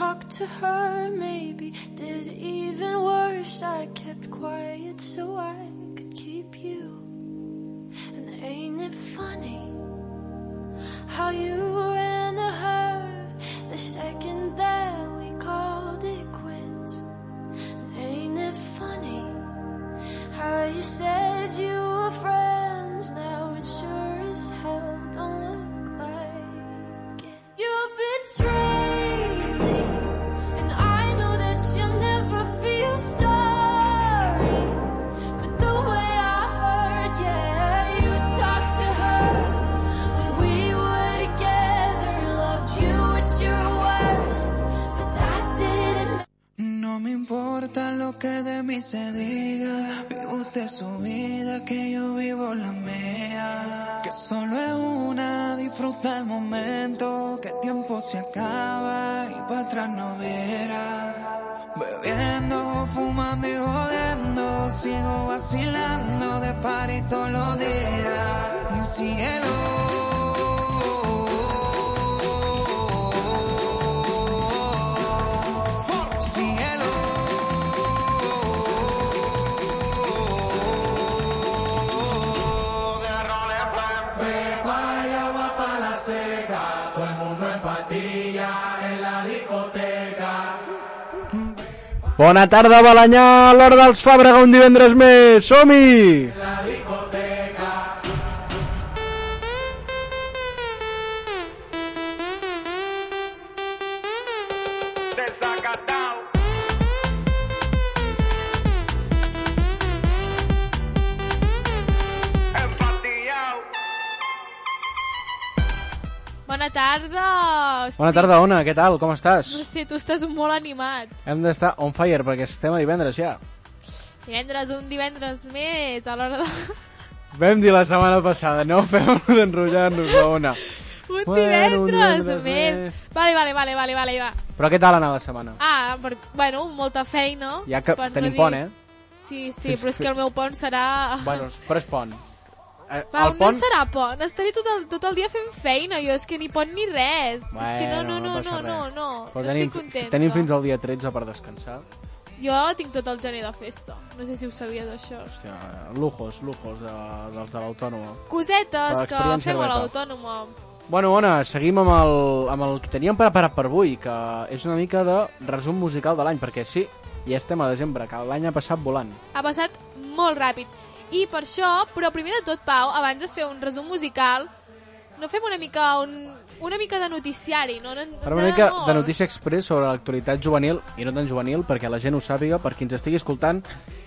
talked to her, maybe did even worse. I kept quiet so I could keep you. And ain't it funny how you Bona tarda, Balanyà, l'hora dels Fàbrega, un divendres més. Som-hi! Tarda! Hosti, Bona tarda, Ona, què tal? Com estàs? No sé, tu estàs molt animat. Hem d'estar on fire perquè estem a divendres ja. Divendres, un divendres més, a l'hora de... Vam dir la setmana passada, no fem d'enrotllar-nos Ona. Un Bueno, divendres, un divendres més. més. Vale, vale, vale, vale, vale, va. Però què tal anar la setmana? Ah, per, bueno, molta feina. Ja que per no tenim dir- pont, eh? Sí, sí, però és que el meu pont serà... Bueno, però és pont. Eh, Va, el no pont... serà pont, estaré tot el, tot el dia fent feina, jo és que ni pont ni res. és que no, no, no, no, no, no, Però no tenim, estic contenta. tenim fins al dia 13 per descansar. Jo tinc tot el gener de festa, no sé si ho sabies això. Hòstia, lujos, lujos de, dels de l'autònoma. Cosetes que fem a l'autònoma. Bueno, Ona, seguim amb el, amb el que teníem preparat per avui, que és una mica de resum musical de l'any, perquè sí, ja estem a desembre, que l'any ha passat volant. ha passat molt ràpid. I per això, però primer de tot, Pau, abans de fer un resum musical, no fem una mica un, una mica de noticiari, no? no una mica molt. de notícia express sobre l'actualitat juvenil, i no tan juvenil, perquè la gent ho sàpiga, per qui ens estigui escoltant,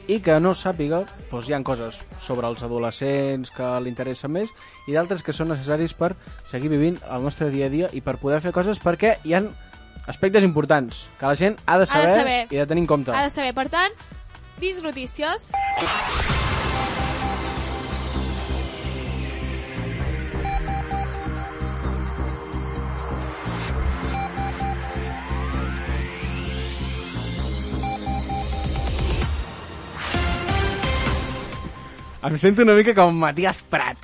i que no sàpiga, doncs hi ha coses sobre els adolescents que li interessen més, i d'altres que són necessaris per seguir vivint el nostre dia a dia i per poder fer coses perquè hi han aspectes importants que la gent ha de Ha de saber, saber. i de tenir en compte. Ha de saber. Per tant, dins notícies... Em sento una mica com Matías Prat.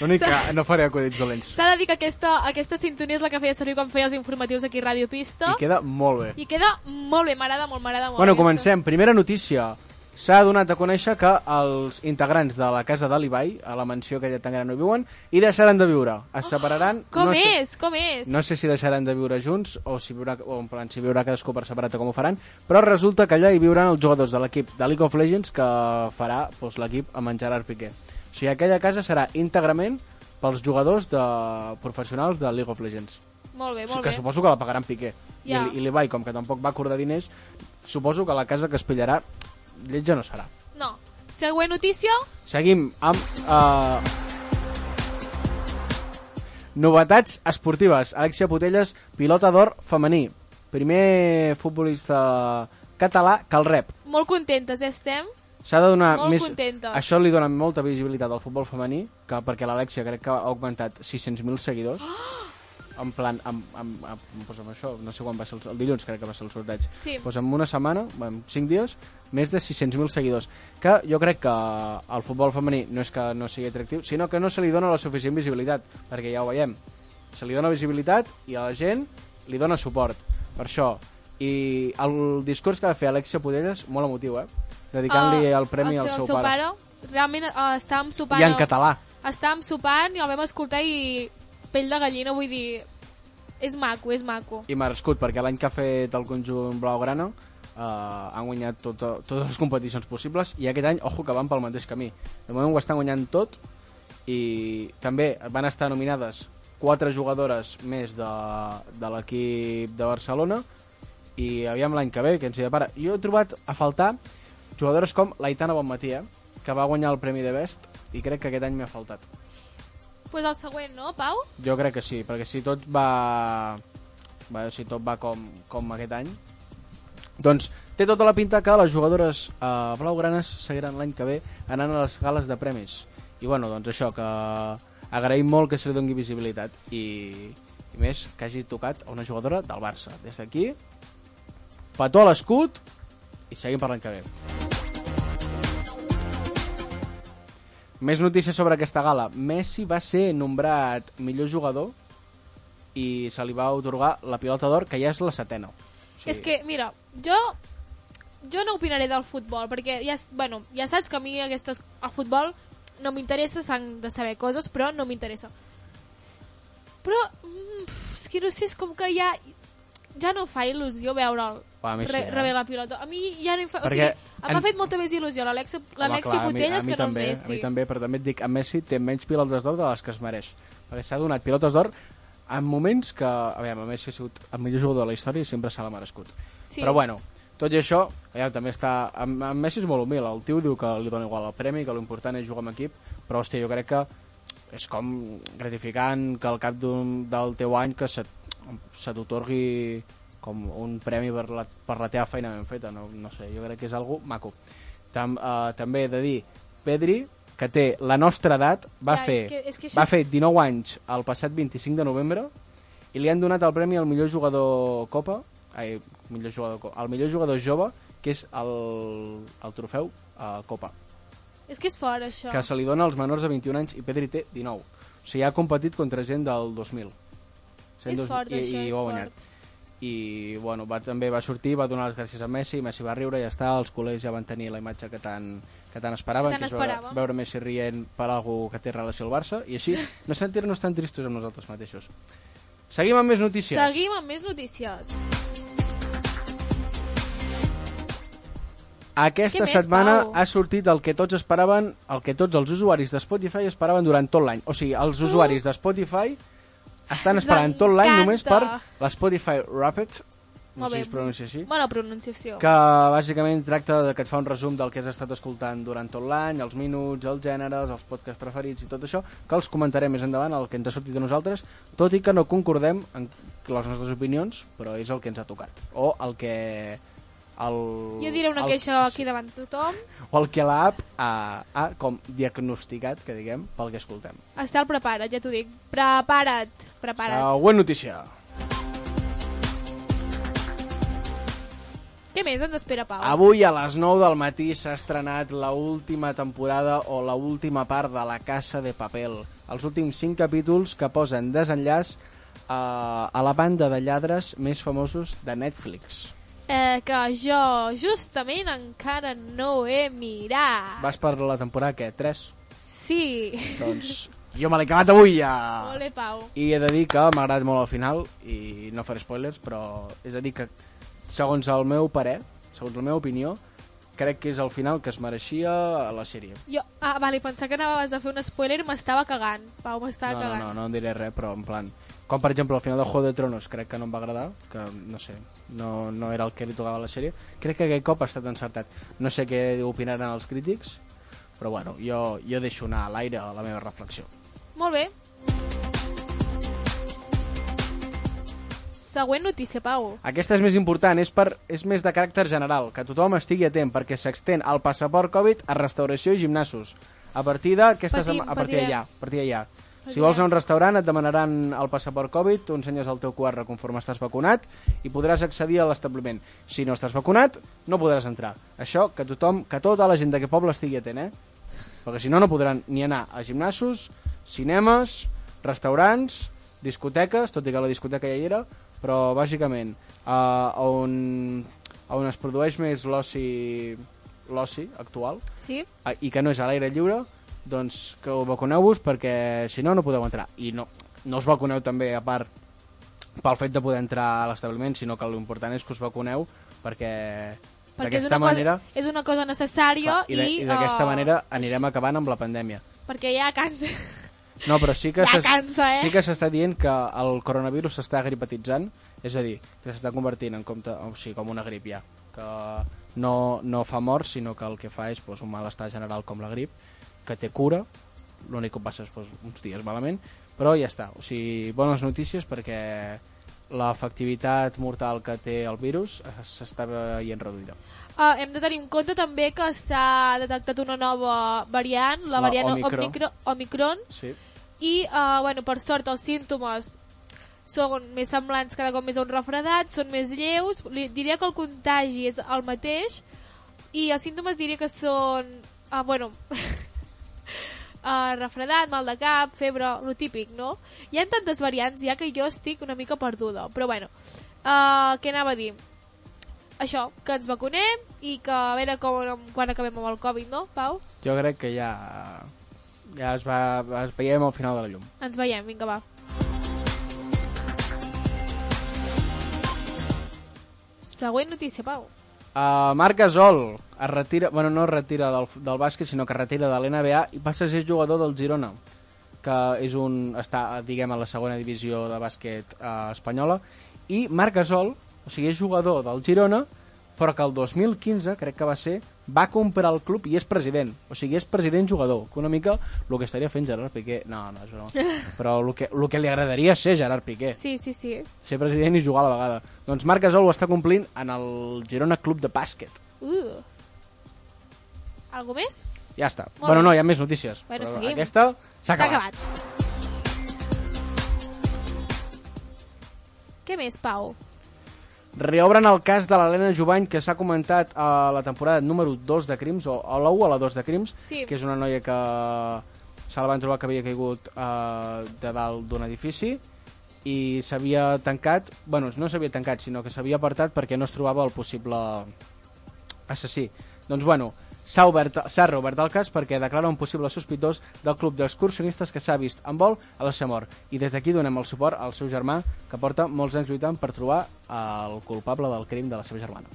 L'únic que no faré acudits dolents. S'ha de dir que aquesta, aquesta sintonia és la que feia servir quan feia els informatius aquí a Ràdio Pista. I queda molt bé. I queda molt bé, m'agrada molt, m'agrada molt. Bueno, comencem. Primera notícia. S'ha donat a conèixer que els integrants de la casa de l'Ibai, a la mansió que ja tan gran no viuen, hi deixaran de viure. Es separaran... Com no sé, és? Com és? No sé si deixaran de viure junts o si viurà, o en plan, si viurà cadascú per separat com ho faran, però resulta que allà hi viuran els jugadors de l'equip de League of Legends que farà doncs, l'equip amb en Gerard Piqué. O sigui, aquella casa serà íntegrament pels jugadors de professionals de League of Legends. Molt bé, molt que bé. suposo que la pagaran Piqué. Ja. I, I l'Ibai, com que tampoc va acordar diners, suposo que la casa que es pillarà lletja no serà. No. Següent notícia? Seguim amb... Uh... Novetats esportives. Alexia Putelles, pilota d'or femení. Primer futbolista català que el rep. Molt contentes, eh, estem? S'ha de donar Molt més... contentes. Això li dona molta visibilitat al futbol femení, que perquè l'Alexia crec que ha augmentat 600.000 seguidors. En plan, amb, amb, amb, doncs amb això, no sé quan va ser el, el dilluns, crec que va ser el sorteig. Sí. Doncs en una setmana, en 5 dies, més de 600.000 seguidors. Que jo crec que el futbol femení no és que no sigui atractiu, sinó que no se li dona la suficient visibilitat, perquè ja ho veiem. Se li dona visibilitat i a la gent li dona suport. per això. I el discurs que va fer Alexia Pudelles, molt emotiu, eh? Dedicant-li Ah, el premi el al seu, pare. Realment uh, estàvem sopant... I en català. Estàvem sopant i el vam escoltar i pell de gallina, vull dir... És maco, és maco. I merescut, perquè l'any que ha fet el conjunt Blaugrana eh, han guanyat tot, totes les competicions possibles i aquest any, ojo, que van pel mateix camí. De moment ho estan guanyant tot i també van estar nominades quatre jugadores més de, de l'equip de Barcelona i aviam l'any que ve, que ens hi depara. Jo he trobat a faltar jugadores com l'Aitana Bonmatí, eh, que va guanyar el Premi de Best i crec que aquest any m'ha faltat. Pues el següent, no, Pau? Jo crec que sí, perquè si tot va, va si tot va com, com aquest any, doncs té tota la pinta que les jugadores eh, blaugranes seguiran l'any que ve anant a les gales de premis. I bueno, doncs això, que agraïm molt que se li doni visibilitat i, i més que hagi tocat a una jugadora del Barça. Des d'aquí, petó a l'escut i seguim per l'any que ve. Més notícies sobre aquesta gala. Messi va ser nombrat millor jugador i se li va otorgar la pilota d'or, que ja és la setena. O És que, mira, jo jo no opinaré del futbol, perquè ja, bueno, ja saps que a mi aquestes, el futbol no m'interessa, s'han de saber coses, però no m'interessa. Però, mm, és que no sé, és com que ja, ja no fa il·lusió veure'l Va, mi sí, re, eh? rebre la pilota. A mi ja no em fa... Perquè o sigui, em en- ha fet molta més il·lusió l'Alexi a mi- que no el també, Messi. A mi també, però també et dic, en Messi té menys pilotes d'or de les que es mereix. Perquè s'ha donat pilotes d'or en moments que... A veure, Messi ha sigut el millor jugador de la història i sempre se l'ha merescut. Sí. Però bueno, tot i això, ja, també està... En, en Messi és molt humil, el tio diu que li dona igual el premi, que l'important és jugar amb equip, però hòstia, jo crec que és com gratificant que al cap del teu any que se, se t'otorgui com un premi per la, per la teva feina ben feta, no, no sé, jo crec que és algo maco. Tam, uh, també he de dir, Pedri, que té la nostra edat, va, Ja, fer, és que- és que va és- fer 19 anys el passat 25 de novembre i li han donat el premi al millor jugador Copa, ai, millor jugador, el millor jugador jove, que és el, el trofeu uh, Copa, És que és fort, això. que se li dona als menors de 21 anys i Pedri té 19. O sigui, ha competit contra gent del 2000. Sent És fort, i, això, i ho ha fort. I bueno, va, també va sortir, va donar les gràcies a Messi, Messi va riure i ja està, els culers ja van tenir la imatge que tant, que tant esperaven, Que tant que és veure, veure Messi rient per algú que té relació al Barça, i així no sentir-nos tan tristos amb nosaltres mateixos. Seguim amb més notícies. Seguim amb més notícies. Aquesta més, setmana Pau? ha sortit el que tots esperaven, el que tots els usuaris de Spotify esperaven durant tot l'any. O sigui, els usuaris de Spotify estan esperant tot l'any només per l'Spotify Rapid, no Molt sé bé. si es pronuncia així, Bona pronunciació. que bàsicament tracta de que et fa un resum del que has estat escoltant durant tot l'any, els minuts, els gèneres, els podcasts preferits i tot això, que els comentarem més endavant, el que ens ha sortit a nosaltres, tot i que no concordem en les nostres opinions, però és el que ens ha tocat. O el que... El, Jo diré una el, queixa aquí davant de tothom. o el que l'app ha, ha com diagnosticat, que diguem, pel que escoltem. Estel, prepara't, ja t'ho dic. Prepara't, prepara't. Següent notícia. Què més ens espera, Pau? Avui a les 9 del matí s'ha estrenat la última temporada o la última part de La Casa de Papel. Els últims 5 capítols que posen desenllaç a, a la banda de lladres més famosos de Netflix. Eh, que jo justament encara no he mirat. Vas per la temporada, què? 3? Sí. Doncs jo me l'he acabat avui ja! Ole, Pau. I he de dir que m'ha agradat molt al final i no faré spoilers, però és a dir que segons el meu parer, segons la meva opinió, crec que és el final que es mereixia a la sèrie. Jo, ah, vale, pensava que anaves a fer un spoiler i m'estava cagant. Pau, m'estava No, no, cagant. no, no en diré res, però en plan... Com per exemple al final de Juego de Tronos crec que no em va agradar, que no sé, no, no era el que li tocava a la sèrie. Crec que aquest cop ha estat encertat. No sé què opinaran els crítics, però bueno, jo, jo deixo anar a l'aire la meva reflexió. Molt bé. Següent notícia, Pau. Aquesta és més important, és, per, és més de caràcter general, que tothom estigui atent, perquè s'extén el passaport Covid a restauració i gimnasos. A partir d'aquesta setmana... A partir d'allà, a partir d'allà. Si vols anar a un restaurant et demanaran el passaport Covid, tu ensenyes el teu QR conforme estàs vacunat i podràs accedir a l'establiment. Si no estàs vacunat, no podràs entrar. Això, que tothom, que tota la gent d'aquest poble estigui atent, eh? Perquè si no, no podran ni anar a gimnasos, cinemes, restaurants discoteques, tot i que la discoteca ja hi era, però bàsicament uh, on, on es produeix més l'oci l'oci actual Sí? i que no és a l'aire lliure, doncs que ho vacuneu-vos perquè si no, no podeu entrar. I no, no us vacuneu també, a part, pel fet de poder entrar a l'establiment, sinó que l'important és que us vacuneu perquè, Perquè és d'aquesta una, manera... cosa, és una cosa necessària Clar, I, d'aquesta eh, manera anirem acabant amb la pandèmia. Perquè ja cansa, No, però sí que ja cansa eh? sí que s'està dient que el coronavirus s'està gripatitzant, és a dir, que s'està convertint en compte, o sigui, com una grip ja, que no, no fa morts, sinó que el que fa és pues, un malestar general com la grip, que té cura, l'únic que passa és pues, uns dies malament, però ja està, o sigui, bones notícies perquè l'efectivitat mortal que té el virus s'està veient reduïda. Uh, hem de tenir en compte també que s'ha detectat una nova variant, la, La variant Omicron. Omicron, Omicron Sí. i, uh, bueno, per sort, els símptomes són més semblants cada cop més a un refredat, són més lleus, li, diria que el contagi és el mateix i els símptomes diria que són, uh, bueno, uh, refredat, mal de cap, febre, lo típic, no? Hi ha tantes variants ja que jo estic una mica perduda, però bueno, uh, què anava a dir? Això, que ens vacunem i que a veure com, quan acabem amb el Covid, no, Pau? Jo crec que ja, ja es, va, es veiem al final de la llum. Ens veiem, vinga, va. Següent notícia, Pau. Uh, Marc Gasol es retira, bueno, no es retira del, del bàsquet, sinó que es retira de l'NBA i passa a ser jugador del Girona, que és un, està, diguem, a la segona divisió de bàsquet uh, espanyola. I Marc Gasol, o sigui, és jugador del Girona, però que el 2015, crec que va ser, va comprar el club i és president. O sigui, és president-jugador, que una mica el que estaria fent Gerard Piqué... No, no, és broma. Però el que, el que li agradaria ser Gerard Piqué Sí, sí, sí. ser president i jugar a la vegada. Doncs Marc Gasol ho està complint en el Girona Club de Bàsquet. Uh. Algo més? Ja està. Molt bueno, no, hi ha més notícies. Bueno, però seguim. aquesta s'ha S'ha acabat. Què més, Pau? Reobren el cas de l'Helena Jubany que s'ha comentat a la temporada número 2 de Crims, o a la 1 o a la 2 de Crims, Sí. que és una noia que se la van trobar que havia caigut eh, de dalt d'un edifici i s'havia tancat, bueno, no s'havia tancat, sinó que s'havia apartat perquè no es trobava el possible assassí. Doncs bueno, s'ha obert reobert el cas perquè declara un possible sospitós del club d'excursionistes que s'ha vist en vol a la seva mort. I des d'aquí donem el suport al seu germà, que porta molts anys lluitant per trobar el culpable del crim de la seva germana.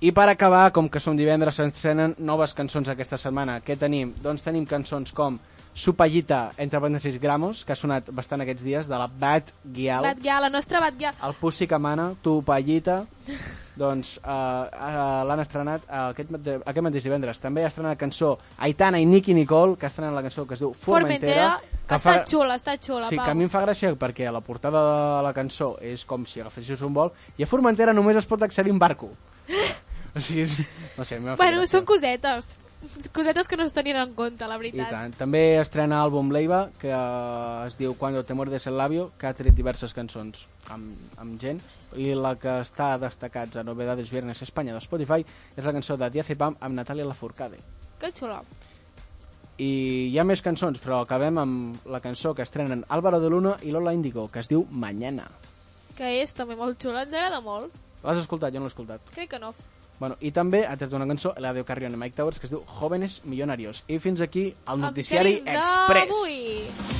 I per acabar, com que som divendres, s'encenen noves cançons aquesta setmana. Què tenim? Doncs tenim cançons com Supallita, entre parèntesis Gramos, que ha sonat bastant aquests dies, de la Bad Gyal. Batguia, la nostra Batguia. El Pussy que mana, Tu Pallita, doncs uh, uh, l'han estrenat uh, aquest, aquest mateix divendres. També ha estrenat la cançó Aitana i Nicky Nicole, que ha estrenat la cançó que es diu Formentera. Formentera. que Està fa- xula, està xula, Sí, Pau. que a mi em fa gràcia perquè la portada de la cançó és com si agafessis un vol i a Formentera només es pot accedir en barco. o sigui, no sé, a mi Bueno, són cosetes. Cosetes que no es tenien en compte, la I veritat. tant. També estrena àlbum Leiva, que eh, es diu Cuando te muerdes el labio, que ha tret diverses cançons amb, amb gent. I la que està destacats a Novedades Viernes Espanya de Spotify és la cançó de Diazepam amb Natalia Lafourcade. Que xula. I hi ha més cançons, però acabem amb la cançó que estrenen Álvaro de Luna i Lola Índigo, que es diu Mañana. Que és també molt xula, ens agrada molt. L'has escoltat? Jo no l'he escoltat. Crec que no. Bueno, I també ha tret una cançó, Eladio Carrion i Mike Towers, que es diu Jóvenes Millonarios. I fins aquí el noticiari El express. d'avui.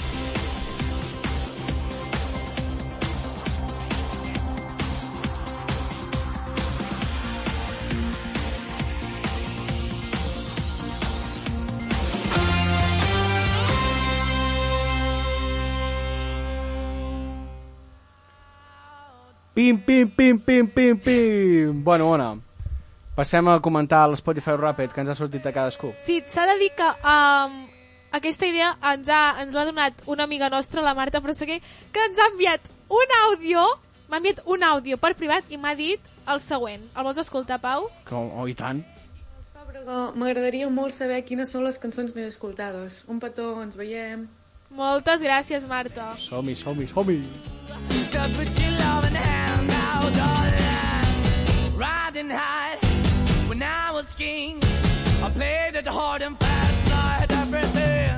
Pim, pim, pim, pim, pim, pim. Bueno, Ona, passem a comentar l'Spotify Rapid que ens ha sortit a cadascú. Sí, s'ha de dir que um, aquesta idea ens ha- ens l'ha donat una amiga nostra, la Marta Prosseguer, que ens ha enviat un àudio, m'ha enviat un àudio per privat i m'ha dit el següent. El vols escoltar, Pau? Com, oh, i tant. M'agradaria molt saber quines són les cançons més escoltades. Un petó, ens veiem. Moltes gràcies, Marta. Som-hi, som-hi, som-hi. to put your loving hand out, darling. Riding high when I was king. I played it hard and fast, Lord. I everything.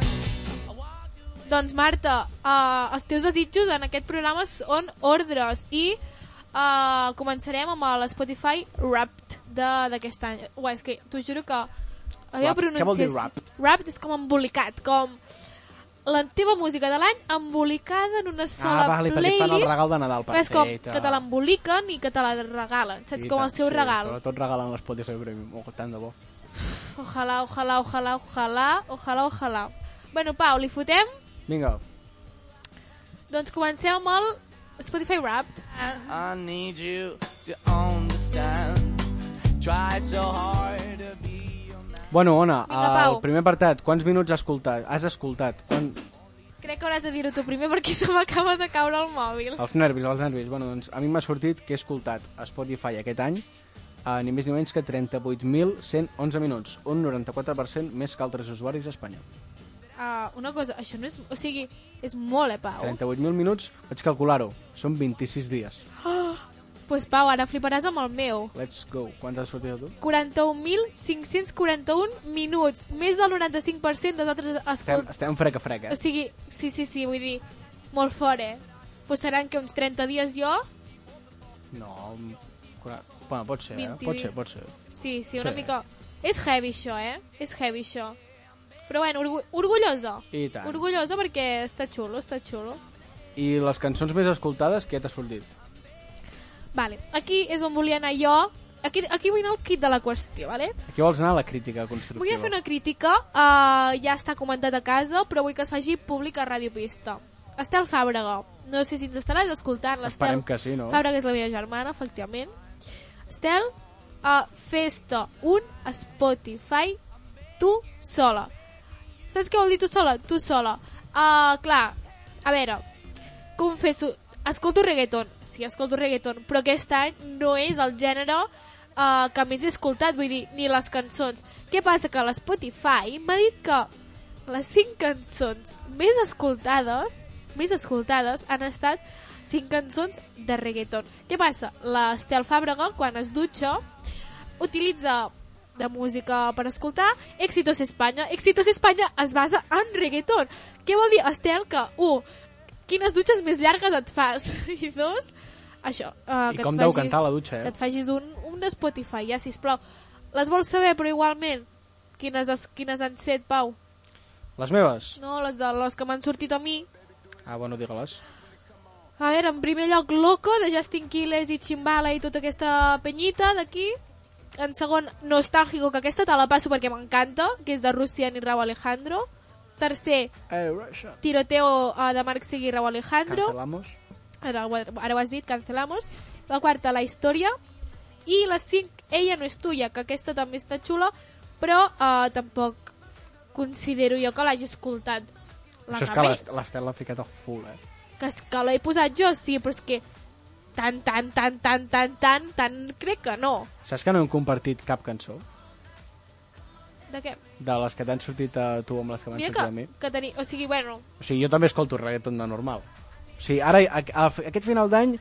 Doncs Marta, uh, els teus desitjos en aquest programa són ordres i uh, començarem amb l'Spotify Wrapped de- d'aquest any. Ué, és que t'ho juro que la meva Wrapped? Què vol dir wrapped? Wrapped és com embolicat, com la teva música de l'any embolicada en una sola ah, vale, perquè fan el playlist. regal de Nadal. Però és com Perfecte. que te l'emboliquen i que te la regalen, saps? I com el seu sí, regal. Però tot regalen l'Spotify Premium. Oh, tant de bo. Ojalà, ojalà, ojalà, ojalà, ojalà, ojalà. Bueno, Pau, li fotem? Vinga, Doncs comencem amb el Spotify Wrapped. I need you to understand. Try so hard Bueno, Ona, Vinga, Pau. el primer apartat, quants minuts has escoltat? Has escoltat? Quan... Crec que hauràs de dir-ho tu primer perquè se m'acaba de caure el mòbil. Els nervis, els nervis. Bueno, doncs a mi m'ha sortit que he escoltat a Spotify aquest any a ni més ni menys que 38.111 minuts, un 94% més que altres usuaris a Espanya. Uh, una cosa, això no és... O sigui, és molt, eh, Pau? 38.000 minuts, vaig calcular-ho, són 26 dies. pues, Pau, ara fliparàs amb el meu. Let's go. Quants has sortit a tu? 41.541 minuts. Més del 95% dels altres Estem, escolt... estem frec a frec, eh? O sigui, sí, sí, sí, vull dir, molt fort, eh? Pues seran que uns 30 dies jo... No, bueno, pot ser, eh? 20 Pot ser, pot ser. Sí, sí, una Sí. mica... És heavy, això, eh? És heavy, això. Però bueno, orgu orgullosa. I tant. Orgullosa perquè està xulo, està xulo. I les cançons més escoltades, què t'ha sortit? Vale, aquí és on volia anar jo. Aquí, aquí vull anar al kit de la qüestió, vale? Aquí vols anar a la crítica constructiva. Vull fer una crítica, uh, ja està comentat a casa, però vull que es faci públic a Ràdio Pista. Estel Fàbrega, no sé si ens estaràs escoltant, l'Estel Esperem que sí, no? Fàbrega és la meva germana, efectivament. Estel, uh, fes-te un Spotify tu sola. Saps què vol dir tu sola? Tu sola. Uh, clar, a veure, confesso, escolto reggaeton, sí, escolto reggaeton, però aquest any no és el gènere uh, que més he escoltat, vull dir, ni les cançons. Què passa? Que l'Spotify m'ha dit que les 5 cançons més escoltades, més escoltades han estat 5 cançons de reggaeton. Què passa? L'Estel Fàbrega, quan es dutxa, utilitza de música per escoltar Éxitos Espanya. Éxitos Espanya es basa en reggaeton. Què vol dir, Estel, que, un, quines dutxes més llargues et fas? I dos, això. Uh, I com deu cantar la dutxa, Que eh? et facis un, un de Spotify, ja, sisplau. Les vols saber, però igualment, quines, es, quines han set, Pau? Les meves? No, les, de, les que m'han sortit a mi. Ah, bueno, digue-les. A veure, en primer lloc, Loco, de Justin Quiles i Chimbala i tota aquesta penyita d'aquí. En segon, Nostálgico, que aquesta te la passo perquè m'encanta, que és de Russian i Raúl Alejandro. Tercer, Eh. Tiroteo uh, de Marc Seguí i Raúl Alejandro. Cancelamos. Ara, ho- ara ho has dit, cancelamos. La quarta, La Història. I la cinc, Ella no és tuya, que aquesta també està xula, però uh, tampoc considero jo que l'hagi escoltat. La Això és que l'Estel l'ha ficat a full, eh? que, és que l'he posat jo, sí, però és que tan, tan, tan, tan, tan, tan, tan, crec que no. Saps que no hem compartit cap cançó? De què? De les que t'han sortit a tu amb les que m'han sortit que, a mi? que teni... O sigui, bueno, O sigui, jo també escolto reggaeton de normal. O sigui, ara, a, a, aquest final d'any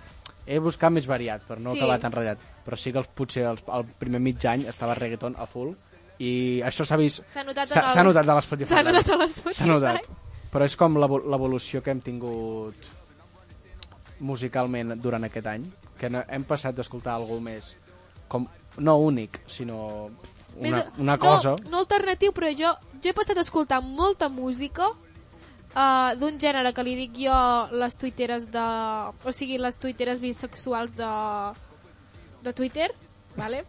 he buscat més variat, per no Sí. acabar tan ratllat. Però sí que els, potser el, el primer mig any estava reggaeton a full i això s'ha vist... s'ha notat el- notat de l'Spotify. S'ha notat a l'Spotify. S'ha notat. Però és com l'evo- l'evolució que hem tingut musicalment durant aquest any, que hem passat d'escoltar algú més com, no únic, sinó Més- una cosa... No, no alternatiu, però jo, jo he passat a escoltar molta música uh, d'un gènere que li dic jo les tuiteres de... O sigui, les tuiteres bisexuals de, de Twitter, vale?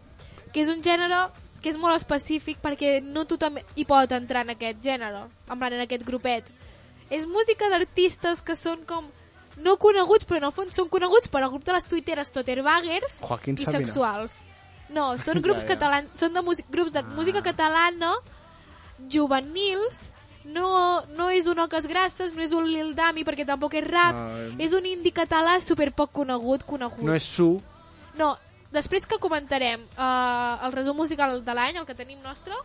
que és un gènere que és molt específic perquè no tothom hi pot entrar en aquest gènere, en plan en aquest grupet. És música d'artistes que són com no coneguts, però en el fons són coneguts per al grup de les tuiteres Totterbaggers i sexuals. No, són grups Ja, ja. catalans, són de músic, grups de música catalana juvenils, no, no és un Oques Grasses, no és un Lil Dami perquè tampoc és rap, eh. és un indie català super poc conegut, conegut. No és su, No, després que comentarem uh, el resum musical de l'any, el que tenim nostre,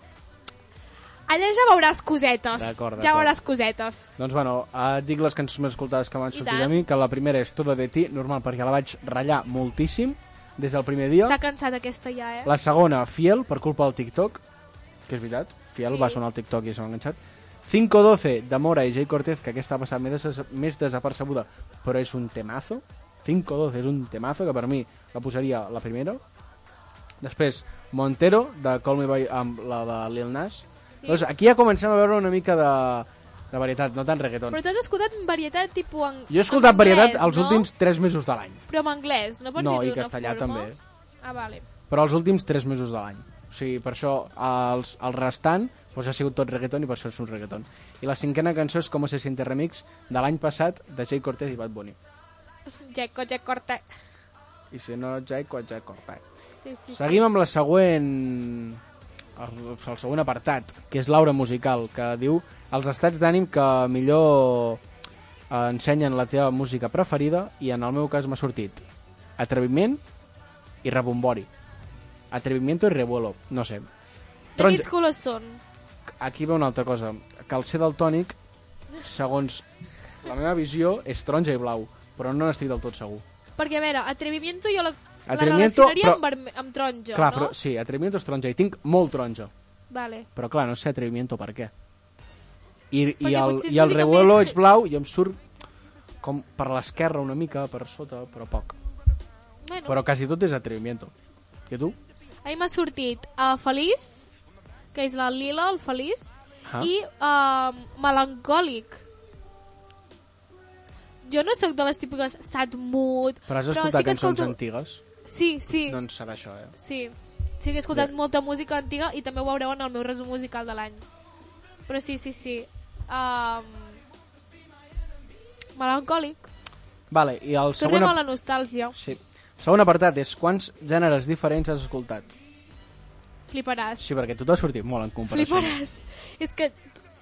allà ja veuràs cosetes. D'acord, Ja d'acord. veuràs cosetes. Doncs bueno, uh, dic les cançons més escoltades que m'han sortit tant. a mi, que la primera és Todo de ti, normal, perquè la vaig ratllar moltíssim des del primer dia. S'ha cansat aquesta ja, eh? La segona, Fiel, per culpa del TikTok, que és veritat, Fiel Sí. va sonar al TikTok i s'ha enganxat. 512 de Mora i Jay Cortez, que aquesta ha passat més, des més desapercebuda, però és un temazo. 512 és un temazo, que per mi la posaria la primera. Després, Montero, de Call Me By, amb la de Lil Nas. Sí. Doncs aquí ja comencem a veure una mica de, de varietat, no tant reggaeton. Però tu has escoltat varietat tipus en Jo he escoltat en anglès, varietat els no? últims 3 mesos de l'any. Però en anglès, no per No, dir-ho i d'una castellà forma? també. Ah, vale. Però els últims 3 mesos de l'any. O sigui, per això els, el restant doncs, ha sigut tot reggaeton i per això és un reggaeton. I la cinquena cançó és Com se siente remix de l'any passat de Jay Cortez i Bad Bunny. Jaco, Jack Corta. I si no, Jay, quan Jay Cortez. Sí, sí. Seguim amb la següent... El, el següent apartat, que és l'aura musical, que diu els estats d'ànim que millor eh, ensenyen la teva música preferida i en el meu cas m'ha sortit atreviment i rebombori. Atrevimiento i revuelo, no sé. De quins colors són? Aquí ve una altra cosa, que el ser del tònic, segons la meva visió, és taronja i blau, però no n'estic del tot segur. Perquè, a veure, atrevimiento jo la, la relacionaria però- amb, verme- amb taronja, Clar, no? però sí, atrevimiento és taronja, i tinc molt taronja. Vale. Però clar, no sé atrevimiento per què. I, i el, i el revuelo més- és blau i em surt com per l'esquerra una mica, per sota, però poc. Bueno, Però quasi tot és atrevimiento. I tu? a mi m'ha sortit uh, Feliç, que és la lila, el Feliç, Ah. i uh, Melancòlic. Jo no sóc de les típiques sad mood, Però has sí escoltat que cançons escolto- antigues? Sí, sí, Doncs serà això, eh? sí. Sí que he escoltat molta música antiga i també ho veureu en el meu resum musical de l'any. Però sí, sí, sí. Um, melancòlic. Vale, i el segon... Tornem a la nostàlgia. Sí. Segon apartat és quants gèneres diferents has escoltat? Fliparàs. Sí, perquè tu t'has sortit molt en comparació. Fliparàs. És que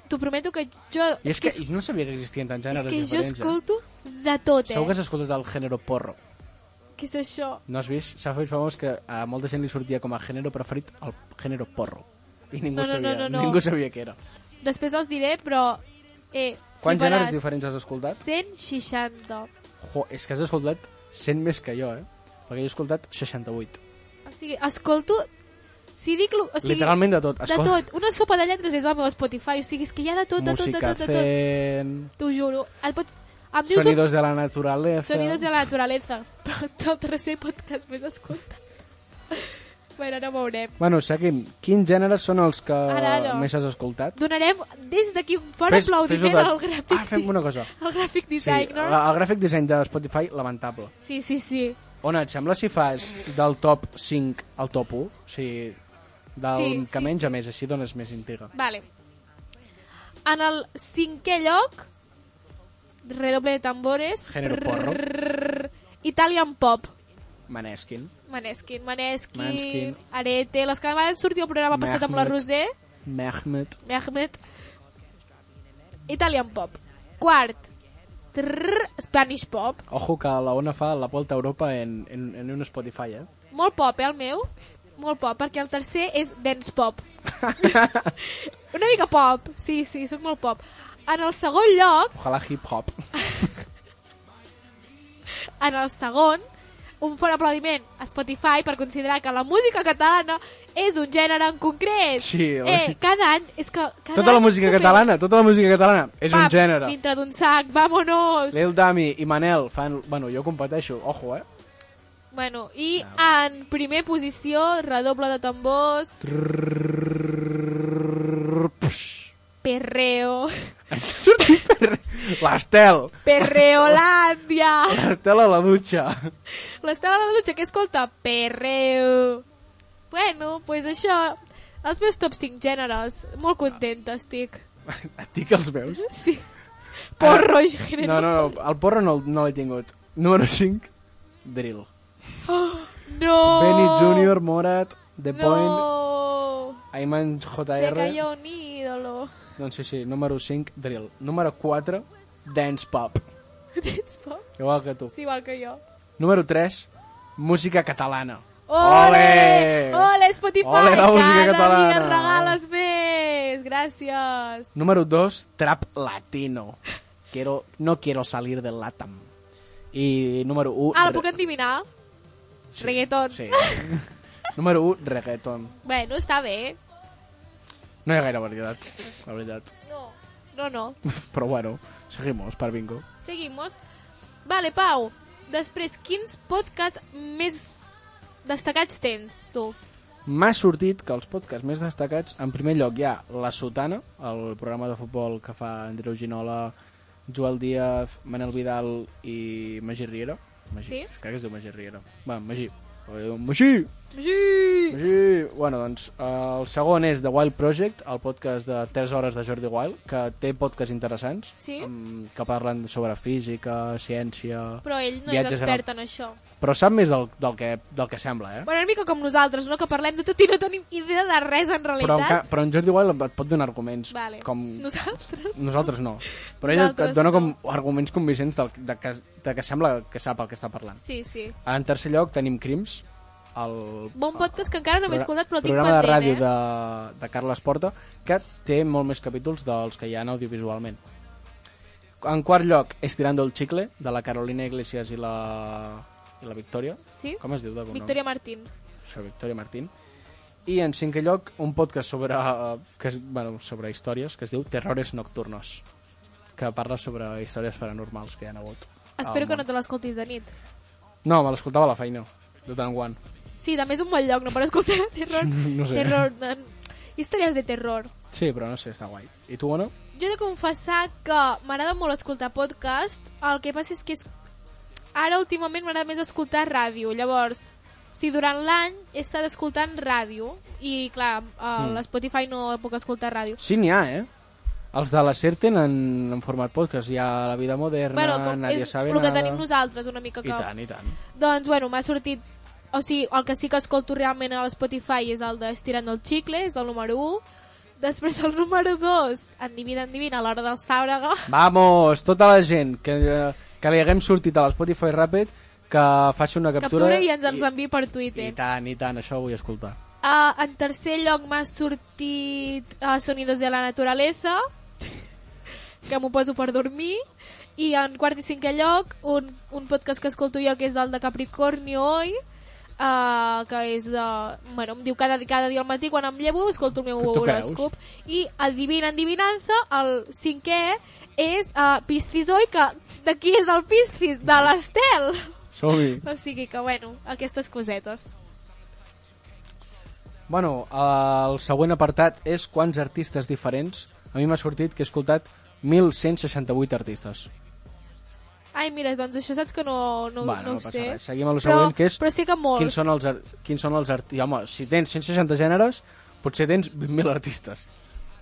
t'ho prometo que jo... I és que i no sabia que existien tants és gèneres que jo diferents. escolto de tot, Eh? Segur que has escoltat el gènere porro. Què és això? No has vist? S'ha fet famós que a molta gent li sortia com a gènere preferit el gènere porro. I ningú, No, no, sabia, no, no, no. ningú sabia què era. Després els diré, però... Eh, Quants gèneres diferents has escoltat? 160. Jo, és que has escoltat 100 més que jo, eh? Perquè jo he escoltat 68. O sigui, escolto... Si dic... lo- O sigui, Literalment de tot. De tot. Una sopa de lletres és al meu Spotify. O sigui, és que hi ha de tot, de tot, de Música tot, de tot. T'ho juro. Et pot... Em dius sonidos de la naturaleza... Sonidos de la naturaleza. Però el tercer podcast més escoltat. Bueno, ara veurem. Bueno, seguim. Quins gèneres són els que Ara, ara. més has escoltat? Donarem des d'aquí un fort Fes- aplaudiment de- al gràfic, Ah, fem una cosa. al gràfic Sí, design, el, no? el gràfic design de Spotify, lamentable. Sí, sí, sí. Ona, et sembla si fas del top 5 al top 1? O sigui, del Sí, que sí, menys a sí. més, així dones més intriga. Vale. En el cinquè lloc, redoble de tambores. Género porro. Italian Pop. Maneskin. Maneskin, Maneskin, Maneskin. Arete, les que van sortir al programa passat amb la Mehmet. Roser, Mehmet. Mehmet. Italian Pop. Quart, trrr, Spanish Pop. Ojo que la Ona fa la volta a Europa en, en, en un Spotify, eh? Molt pop, eh, el meu? Molt pop, perquè el tercer és dance pop. Una mica pop, sí, sí, sóc molt pop. En el segon lloc, Ojalà hip-hop. en el segon, un fort aplaudiment a Spotify per considerar que la música catalana és un gènere en concret. Sí, eh, cada any, és que cada Tota la música catalana, tota la música catalana és un Pap, gènere. Dintre d'un sac, vámonos! Lil Dami i Manel fan... Bueno, jo competeixo, ojo, eh? Bueno, i en primer posició, redoble de tambors, perreo, L'Estel! perreolàndia! L'Estel a la dutxa. L'Estela de la dutxa que escolta perreo. Bueno, pues això, els meus top 5 gèneres. Molt contenta estic. Et dic els veus? Sí. Porro i gènere. No, no, no, el porro no, no l'he tingut. Número 5, Drill. No! Benny Junior, Morat, The Point, No! Ayman Se JR. cayó un ídolo. Doncs sí, sí, número 5, Drill. Número 4, Dance Pop. Tens por? Igual que tu. Sí, igual que jo. Número 3, música catalana. Ole! Ole, Spotify! Ole, la música Cada catalana! dia regales més! Gràcies! Número 2, Trap Latino. Quiero, no quiero salir del LATAM. I número 1... Ah, la puc endivinar? Reggaeton. Sí. número 1, reggaeton. Bueno, està bé. No hi ha gaire varietat, la veritat. No. No, no. Però bueno, seguimos per bingo. Seguimos. Vale, Pau. Després, quins podcasts més destacats tens, tu? M'ha sortit que els podcasts més destacats, en primer lloc hi ha La Sotana, el programa de futbol que fa Andreu Ginola, Joel Díaz, Manel Vidal i Magí Riera. Magí, Sí? Crec que es diu Magí Riera. Va, Magí. Magí! Sí! Magí! Bueno, doncs, eh, el segon és The Wild Project, el podcast de 3 hores de Jordi Wild, que té podcasts interessants, Sí? em, que parlen sobre física, ciència... Però ell no és en el- expert en això. Però sap més del, del, que, del que sembla, eh? Bueno, una mica com nosaltres, no? Que parlem de tot i no tenim idea de res en Però, en, realitat. ca- però en Jordi Wild et pot donar arguments. Vale. Com... Nosaltres? Nosaltres no. Però ell Nosaltres et dona no. com arguments convincents del, de, que, de que sembla que sap el que està parlant. Sí, sí. En tercer lloc tenim Crims, el, Bon podcast que encara no m'he escoltat, però el tinc programa de pendent, ràdio eh? de, de Carles Porta, que té molt més capítols dels que hi ha audiovisualment. En quart lloc, Estirando el Chicle, de la Carolina Iglesias i la, i la Victòria. Sí? Com es diu de cognom? Victoria Martín. Això, Victòria Martín. I en cinquè lloc, un podcast sobre, que és, bueno, sobre històries que es diu Terrores Nocturnos, que parla sobre històries paranormals que hi ha hagut. Espero que no te l'escoltis de nit. No, me l'escoltava a la feina, de tant en quant. Sí, també és un bon lloc, no? Per escoltar terror. No sé. terror de... Històries de terror. Sí, però no sé, està guai. I tu, Ono? Jo he de confessar que m'agrada molt escoltar podcast, el que passa és que és... ara últimament m'agrada més escoltar ràdio, llavors, o sigui, durant l'any he estat escoltant ràdio, i clar, a Mm. l'Spotify no puc escoltar ràdio. Sí, n'hi ha, eh? Els de la SER tenen en format podcast. Hi ha La Vida Moderna, bueno, com Nadie és el que tenim nosaltres una mica I que... tant, i tant. Doncs, bueno, m'ha sortit... O sigui, el que sí que escolto realment a l'Spotify és el d'Estirant el Chicle, és el número 1. Després el número 2, endivina, endivina, a l'hora dels Fàbrega. Vamos, tota la gent que, que li haguem sortit a l'Spotify Rapid que faci una captura... Captura i ens els enviï per Twitter. I tant, i tant, això ho vull escoltar. Uh, en tercer lloc m'ha sortit uh, Sonidos de la Naturaleza, que m'ho poso per dormir. I en quart i cinquè lloc, un, un podcast que escolto jo, que és el de Capricornio Hoy, uh, que és de... Bueno, em diu cada, cada dia al matí, quan em llevo, escolto el meu horòscop. I adivina, endivinança, el cinquè és uh, Piscis Hoy, que de qui és el Piscis? De l'Estel! Som-hi. O sigui que, bueno, aquestes cosetes. Bueno, el següent apartat és quants artistes diferents. A mi m'ha sortit que he escoltat 1.168 artistes. Ai, mira, doncs això saps que no, no, bueno, no no ho sé. res. Seguim amb el Però- següent, que és però sí que molts. quins són els, quins són els artistes. Home, si tens 160 gèneres, potser tens 20.000 artistes.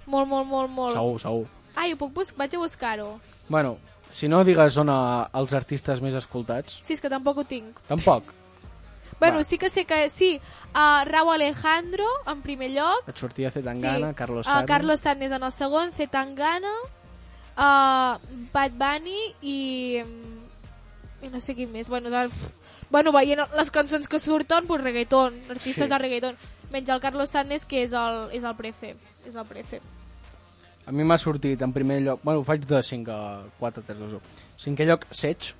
Molt, molt, molt, molt. Segur, segur. Ai, ho puc bus vaig a buscar-ho. Bueno, si no digues on a, els artistes més escoltats, Sí, és que tampoc ho tinc. tampoc. Bueno, Va. sí que sé que sí. Uh, Raúl Alejandro, en primer lloc. Et sortia Zetangana, sí. Carlos Uh, Sanders... Carlos Sanders en el segon, Zetangana, uh, Bad Bunny i... mm, i no sé qui més. Bueno, de, bueno veient les cançons que surten, pues reggaeton, artistes Sí. de reggaeton. Menys el Carlos Sanders, que és el, és el prefe. És el prefe. A mi m'ha sortit en primer lloc... Bueno, ho faig de 5 a 4, 3, 2, 1. Cinquè lloc, Sech.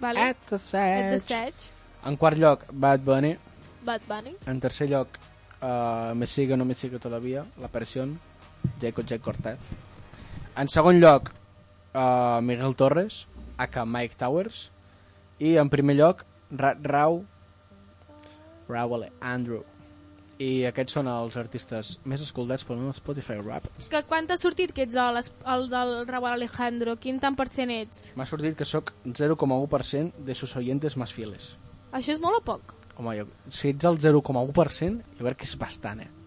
Vale? At the At the Sech. Stage. En quart lloc, Bad Bunny. Bad Bunny. En tercer lloc, uh, Me sigue o no me sigue todavía, La Presión, Jacob J. Cortez. En segon lloc, uh, Miguel Torres, aka Mike Towers. I en primer lloc, Ra Rau, Rau Andrew. I aquests són els artistes més escoltats pel meu Spotify Rap. Que quan t'ha sortit que ets el, el del Raúl Alejandro? Quin tant per cent ets? M'ha sortit que sóc 0,1% de sus oyentes más fieles. Això és molt o poc? Home, jo, si ets el 0,1%, jo crec que és bastant, eh?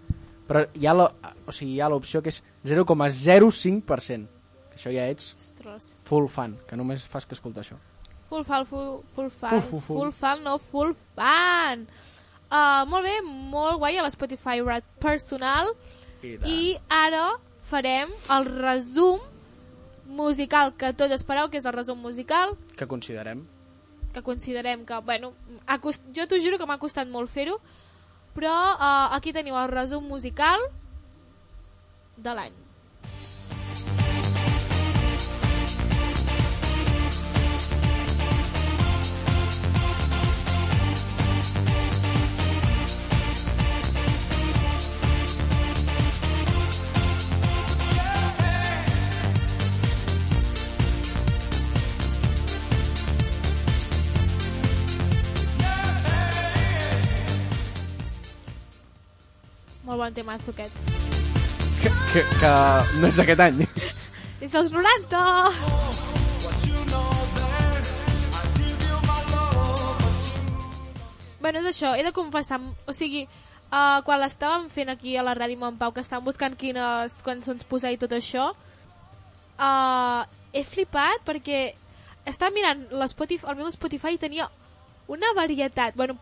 Però hi ha la- o sigui, l'opció que és 0,05%. Que això ja ets Ostres. full fan, que només fas que escoltar això. Full fan, full, full fan. Full, full, full. Full fan, no, full fan. Uh, molt bé, molt guai a l'Spotify Rap personal. I tant. I ara farem el resum musical que tots espereu, que és el resum musical, Que considerem. que considerem que, bueno, jo t'ho juro que m'ha costat molt fer-ho, però uh, aquí teniu el resum musical de l'any. Bon temazo aquest. Que, que, que no és d'aquest any. És dels 90! Bueno, és això, he de confessar, o sigui, uh, quan l'estàvem fent aquí a la ràdio amb en Pau, que estàvem buscant quines cançons posar i tot això, uh, he flipat perquè estava mirant l'Spotify, el meu Spotify tenia una varietat, bueno,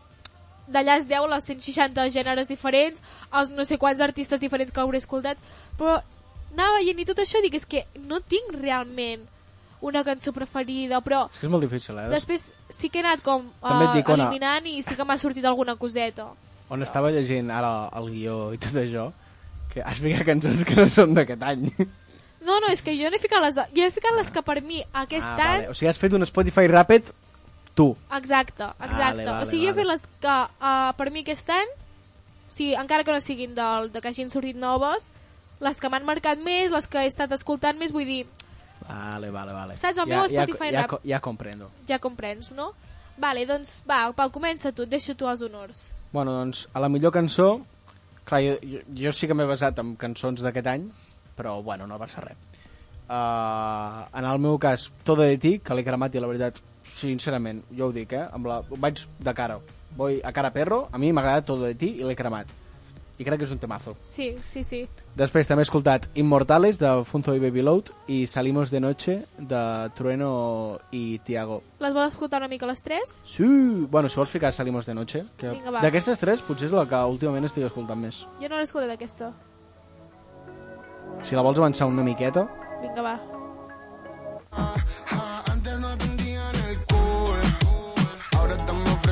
d'allà es deu les 160 gèneres diferents, els no sé quants artistes diferents que hauré escoltat, però anava veient i tot això dic, és que no tinc realment una cançó preferida, però És que és molt difícil, eh? després sí que he anat com També uh, dic, eliminant i sí que m'ha sortit alguna coseta. On estava llegint ara el guió i tot això, que has ficat cançons que no són d'aquest any. No, no, és que jo no he ficat les de... Jo he ficat les que per mi aquest ah, any... vale. O sigui, has fet un Spotify Rapid tu. Exacte, exacte. vale, o sigui, jo he vale. fet les que uh, per mi aquest any, o sigui, encara que no siguin del, de que hagin sortit noves, les que m'han marcat més, les que he estat escoltant més, vull dir, Vale, vale, vale. Saps, el ja, meu ja, Spotify ja, Rap. ja comprendo. ja comprens, no? Vale, doncs, va, Pau, comença tu, et deixo tu els honors. Bueno, doncs, a la millor cançó... Clar, jo, jo, jo sí que m'he basat en cançons d'aquest any, però, bueno, no passa res. Uh, en el meu cas, Todo de ti, que l'he cremat i la veritat, sincerament, jo ho dic, eh? Amb la, vaig de cara. Voy a cara perro, a mi m'ha agradat Todo de ti i l'he cremat. I crec que és un temazo. Sí, sí, sí. Després també he escoltat Immortales de Funzo i Baby Load i Salimos de Noche de Trueno i Tiago. Les vols escoltar una mica les tres? Sí! Bueno, si vols ficar Salimos de Noche, que d'aquestes tres potser és la que últimament estic escoltant més. Jo no l'he escoltat aquesta. Si la vols avançar una miqueta... Vinga, va. Antes no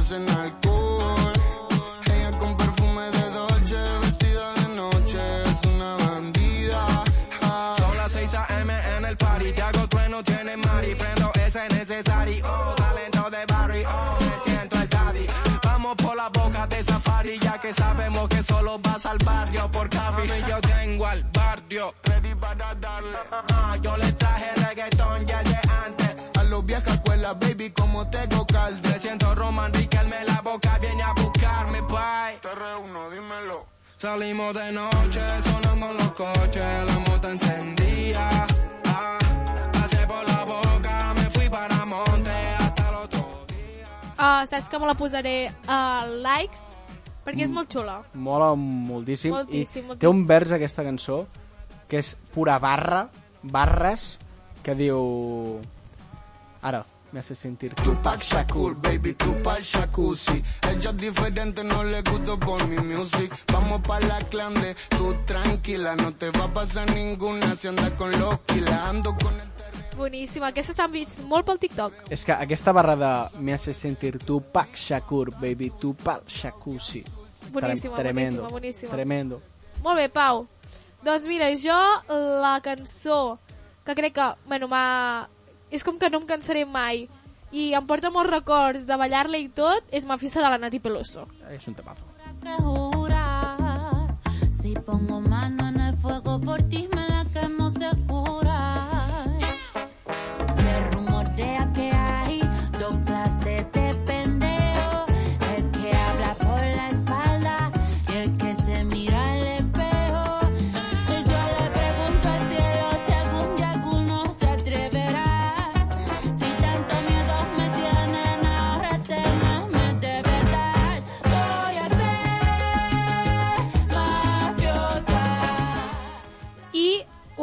ofrecen alcohol. Ella con perfume de Dolce, vestida de noche, es una bandida. Ah. Son las 6 a.m. en el party, te hago trueno, tiene mari, prendo ese necesario, oh, talento de Barry, oh, me siento el daddy. Vamos por la boca de safari, ya que sabemos que solo vas al barrio por Capi. Yo tengo al barrio, ready para darle. Ah, yo le traje reggaetón ya el los viejas escuelas, baby, como tengo calde. Me siento Roman Riquelme la boca, viene a buscarme, bye. Te reúno, dímelo. Salimos de noche, sonando los coches, la moto encendía. Ah, pasé por la boca, me fui para Monte hasta el otro día. Uh, saps que me la posaré a likes? Perquè és molt xula. Mola moltíssim. Moltíssim, I moltíssim. té un vers aquesta cançó que és pura barra, barres, que diu... Ara, me hace sentir... Tupac Shakur, baby, Tupac jacuzzi. Ella es diferente, no le gusto por mi music. Vamos pa' la clande, tú tranquila, no te va a pasar ninguna si andas con los kilas. Ando con el Boníssima. Aquesta s'han vist molt pel TikTok. És que aquesta barra de me hace sentir Tupac Shakur, baby, Tupac Shakusi. Boníssima, tremendo, boníssima, boníssima. Tremendo. Molt bé, Pau. Doncs mira, jo la cançó que crec que, bueno, m'ha... És com que no em cansaré mai i em porta molts records de ballar-la i tot, és Mafiosa de la Nati Peluso. És un temazo. que. Si pongo mano en el fuego por ti,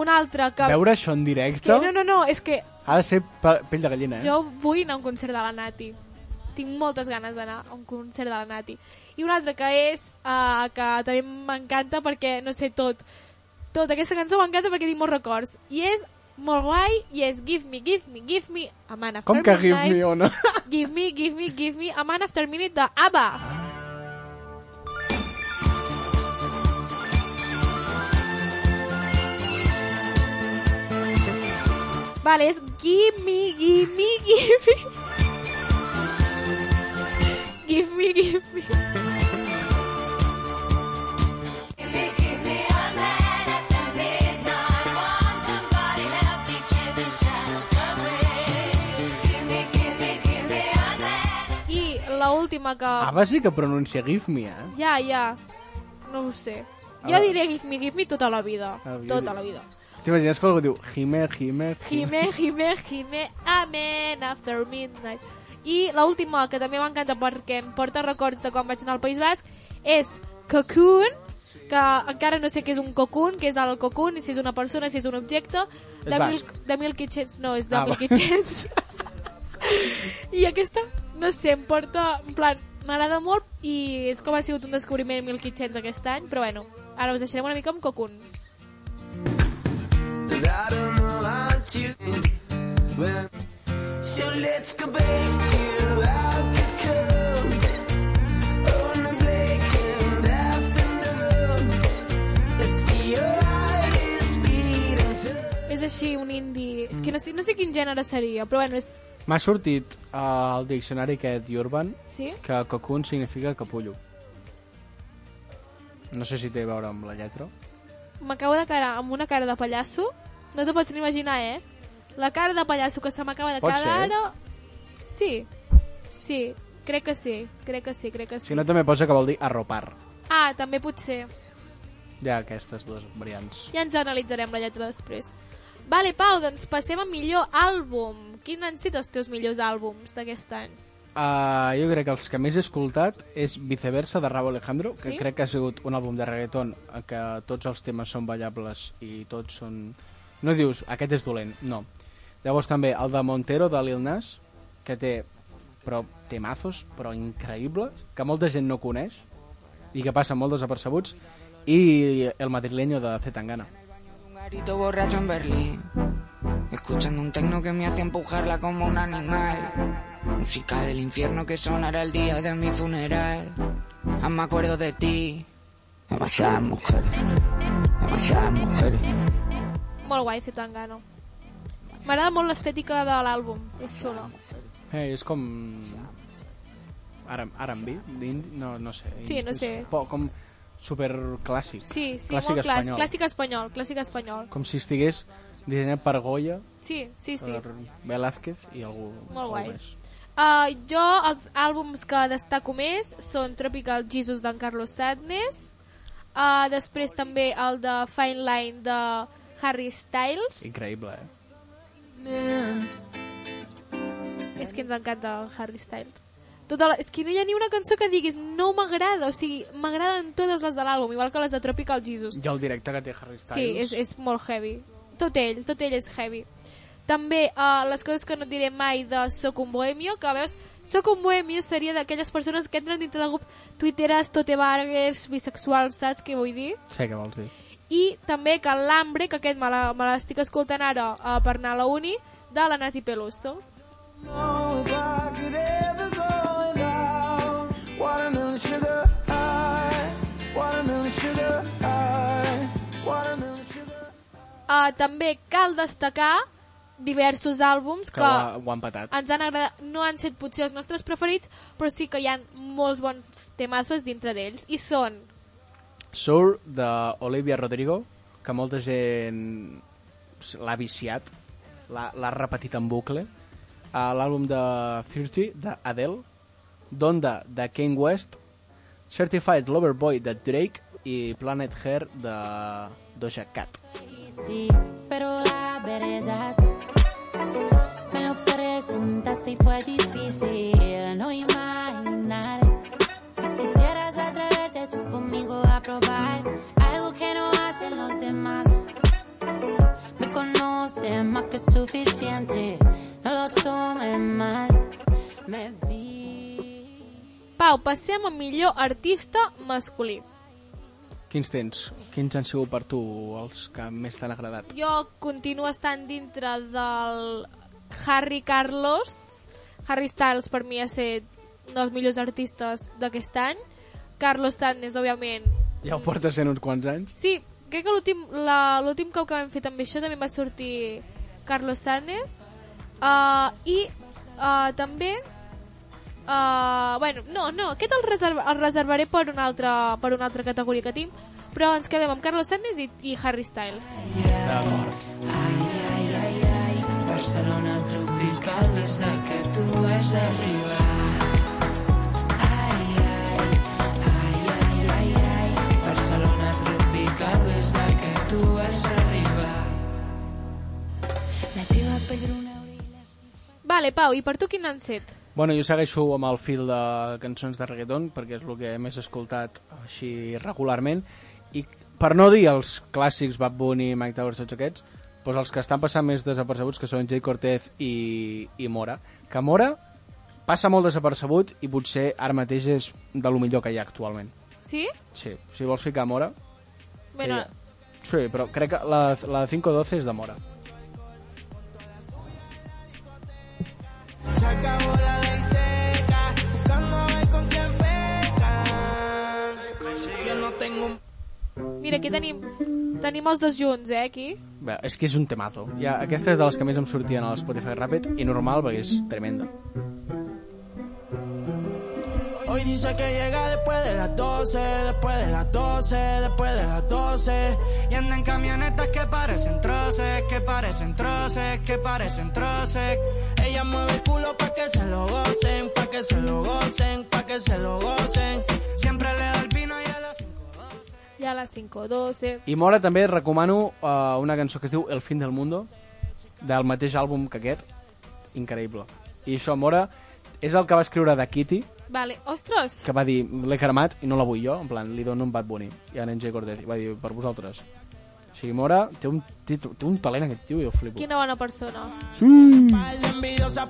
I una altra que... Veure això en directe que no, no, no, és que ha de ser pe- pell de gallina, eh? jo vull anar a un concert de la Nati. Tinc moltes ganes d'anar a un concert de la Nati. I una altra que és, uh, que també m'encanta perquè, no sé, tot. Tot, aquesta cançó m'encanta perquè tinc molts records. I és molt guai i és Give Me, Give Me, Give Me, a Man After Com que give Midnight. me o no? Give Me, Give Me, Give Me, a Man After Minute de ABBA. Vale, és Give Me, Give Me, Give Me. Give Me, Give Me. I la última que... Ava sí que pronuncia give me, eh? Ja, ja. No ho sé. Jo diré Give Me, Give Me tota la vida. Ah, Tota la vida. T'imagines que algú diu Jime, Jime, Jime, Jime, Jime, Amen, After Midnight. I l'última, que també m'encanta perquè em porta records de quan vaig anar al País Basc, és Cocoon, que encara no sé què és un cocoon, què és el cocoon, si és una persona, si és un objecte. És de, basc. de Milky Chance, no, és de Ah, va. Milky Chance. I aquesta, no sé, em porta, en plan, m'agrada molt i és com ha sigut un descobriment Milky Chance aquest any, però bueno, ara us deixarem una mica amb cocoon. I don't know how to well, So let's go back to cocoon On the blackened afternoon Let's see your eyes beating to És així, un indie... És que no sé, no sé quin gènere seria, però bueno, és... M'ha sortit eh, al diccionari aquest Urban Sí? que cocoon significa capullo. No sé si té a veure amb la lletra. M'acabo de cara amb una cara de pallasso. No t'ho pots ni imaginar, eh? La cara de pallasso que se m'acaba de Pot quedar ser. ara... Sí. Sí. Crec que sí. Crec que sí, crec que sí. Si no, també posa que vol dir arropar. Ah, també pot ser. Hi ha aquestes dues variants. Ja ens analitzarem la lletra després. Vale, Pau, doncs passem a millor àlbum. Quins han sigut els teus millors àlbums d'aquest any? Uh, jo crec que els que més he escoltat és Viceversa de Rabo Alejandro, que Sí? crec que ha sigut un àlbum de reggaeton en què tots els temes són ballables i tots són... No dius, aquest és dolent, no. Llavors també el de Montero, de Lil Nas, que té però temazos, però increïbles, que molta gent no coneix i que passen molt desapercebuts, i El madrileño de Zetangana. Garito borracho en Berlín, escuchando un tecno que me hace empujarla como un animal. Música del infierno que sonará el día de mi funeral. Aún me acuerdo de ti. Demasiadas mujeres, demasiadas mujeres. Molt guai, Zetangano. M'agrada molt l'estètica de l'àlbum. És xula. Eh, és com... R&B? No, no sé. Sí, no sé. po- Com super clàssic. Sí, sí, clàssic molt clàssic. Clàssic espanyol, clàssic espanyol. Com si estigués dissenyat per Goya, Sí, sí, sí. per Velázquez i algú, Molt algú guai. més. Uh, jo, els àlbums que destaco més són Tropical Jesus d'en Carlos Sadness, uh, després també el de Fine Line de Harry Styles. Increïble, eh? És que ens encanta Harry Styles. Tota la... És que no hi ha ni una cançó que diguis no m'agrada, o sigui, m'agraden totes les de l'àlbum, igual que les de Tropical Jesus. I el directe que té Harry Sí, Styles. és, és molt heavy. Tot ell, tot ell és heavy. També uh, les coses que no diré mai de Soc un bohemio, que veus, Soc un bohemio seria d'aquelles persones que entren dintre del grup twitteres, totebarguers, bisexuals, saps què vull dir? Sé què vols dir. I també que l'Hambre, que aquest me l'estic escoltant ara uh, per anar a la uni, de la Nati Peluso. know if I could ever go without watermelon sugar high, watermelon sugar high, watermelon sugar. Uh, també cal destacar diversos àlbums Que que, ho ha, ho han patat. ens han agradat, no han set potser els nostres preferits, però sí que hi ha molts bons temazos dintre d'ells, i són Sour, d'Olivia Rodrigo, que molta gent l'ha viciat, l'ha repetit en bucle. Uh, L'àlbum de 30, d'Adele. Donda, de Kanye West. Certified Lover Boy, de Drake. I Planet Hair, de Doja Cat. Sí, pero la verdad me lo presentaste y fue difícil no imaginar. Tú conmigo a probar algo que no hacen los demás. Me conoces más que suficiente, no lo tomes mal. Me vi. Pau, passem a millor artista masculí. Quins tens? Quins han sigut per tu els que més t'han agradat? Jo continuo estant dintre del Harry Carlos. Harry Styles per mi ha estat un dels millors artistes d'aquest any. Carlos Sadness, òbviament. Ja ho portes sent uns quants anys? Sí, crec que l'últim la- l'últim cop que vam fer també això també va sortir Carlos Sadness. Uh, I uh, també Uh, bueno, no, no, aquest el, reserva, el reservaré per una, altra, per una altra categoria que tinc, però ens quedem amb Carlos Sánchez i, i Harry Styles. D'acord. Ai, ai, ai, Barcelona tropical des de que tu vas arribar. tu vas arribar. La teva pell Vale, Pau, i per tu quin han set? Bueno, jo segueixo amb el fil de cançons de reggaeton, perquè és el que més he escoltat així regularment, i per no dir els clàssics Bad Bunny, Mike Towers, tots aquests, doncs els que estan passant més desapercebuts, que són Jay Cortez i, i Mora. Que Mora passa molt desapercebut i potser ara mateix és de lo millor que hi ha actualment. Sí? Sí, si vols ficar Mora... Bueno sí, però crec que la, la de 512 és de Mora Se acabó la ley seca, buscando a ver con quién peca. Yo no tengo un mira, aquí tenim, tenim els dos junts, eh, aquí. Bé, és que és un temazo. Ja, aquesta és de les que més em sortien a l'Spotify Rapid i normal perquè és tremenda. Hoy dice que llega después de las 12, después de las 12, después de las 12. Y anda en camionetas que parecen troces, que parecen troces, que parecen troces. Ella mueve el culo pa' que se lo gocen, pa' que se lo gocen, pa' que se lo gocen. Siempre le da el vino y a las Ja a les 5.12. I Mora també recomano uh, una cançó que es diu El fin del mundo, del mateix àlbum que aquest. Increïble. I això, Mora, és el que va escriure de Kitty, Vale, ostres! que va dir, l'he cremat i no la vull jo, en plan, li dono un Bad Bunny. I ara en Jay Cortez, i va dir, per vosaltres. O sigui, Mora té un, té, té un talent aquest tio i jo flipo. Quina bona persona. Sí!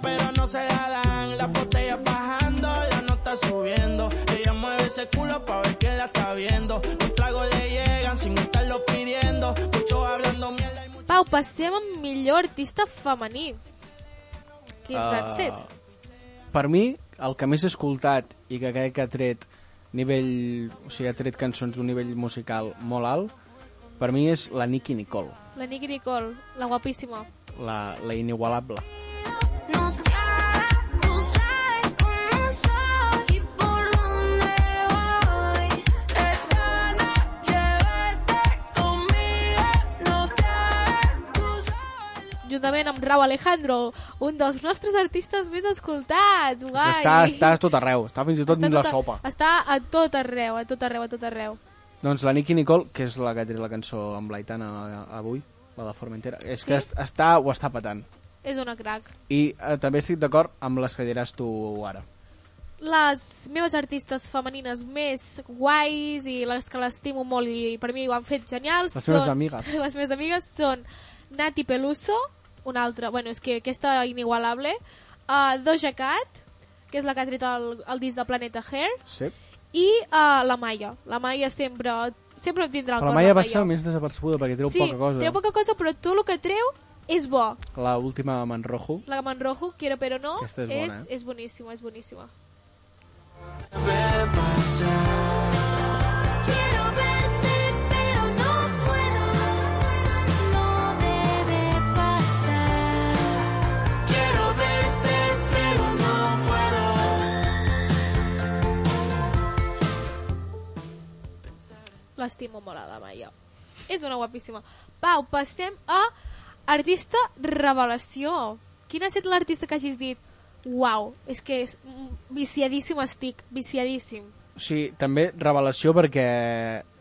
Pero no se la dan. Las botellas bajando, la nota subiendo. Ella mueve ese culo pa' ver quién la está viendo. Los tragos le llegan sin estarlo pidiendo. Muchos hablando mierda y Pau, passem amb millor artista femení. Quins uh... han set? Per mi, el que més he escoltat i que crec que ha tret nivell, o sigui, ha tret cançons d'un nivell musical molt alt, per mi és la Nicki Nicole, La Nicky Nicole, la guapíssima. la, la inigualable. Tú Juntament amb Rau Alejandro, un dels nostres artistes més escoltats. Guai! Està, està a tot arreu, està fins i tot Està dins la tot a- sopa. Està a tot arreu, a tot arreu, a tot arreu. Doncs la Nicki Nicole, que és la que ha tret la cançó amb l'Aitana avui, la de Formentera, és Sí? que est- està, ho està patant. És una crack. I eh, també estic d'acord amb les que diràs tu ara. Les meves artistes femenines més guais i les que l'estimo molt i per mi ho han fet genials Les són... meves amigues. Les meves amigues són Nati Peluso, una altra, bueno, és que aquesta inigualable, uh, Doja Cat, que és la que ha tret el, el disc de Planeta Hair, Sí. i uh, la Maia. La Maia sempre, sempre em tindrà Però cor. la Maia va ser més desapercebuda perquè treu sí, poca cosa. treu poca cosa, però tot el que treu és bo. La última amb en Rojo. La Manrojo, quiera però no, Aquesta és és, bona, eh? és boníssima, és boníssima. L'estimo molt a la Maia. És una guapíssima. Pau, passem a artista revelació. Quin ha estat l'artista que hagis dit uau, és que és, viciadíssim estic, viciadíssim. Sigui, també revelació perquè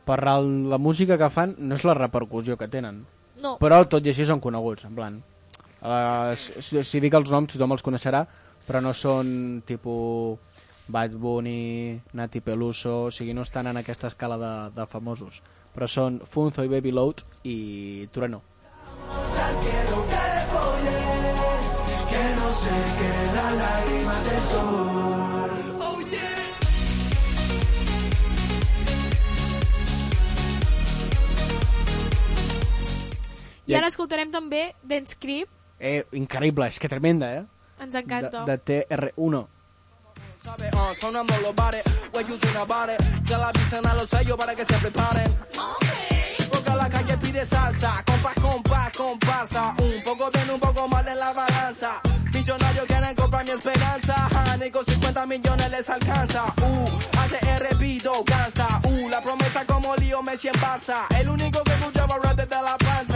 per la música que fan no és la repercussió que tenen. No. Però tot i així són coneguts, en plan. Uh, si, si dic els noms tothom els coneixerà, però no són tipus Bad Bunny, Nati Peluso, o sigui, no estan en aquesta escala de, de famosos. Però són Funzo i Baby Load i Trueno. al cielo que le folle, que no se quedan lágrimas del sol. Oh yeah. I ara escoltarem també Dance Creep, Eh, increïble, és que tremenda, eh? ens De, encanta. de TR1. El único que escuchaba rap desde la panza,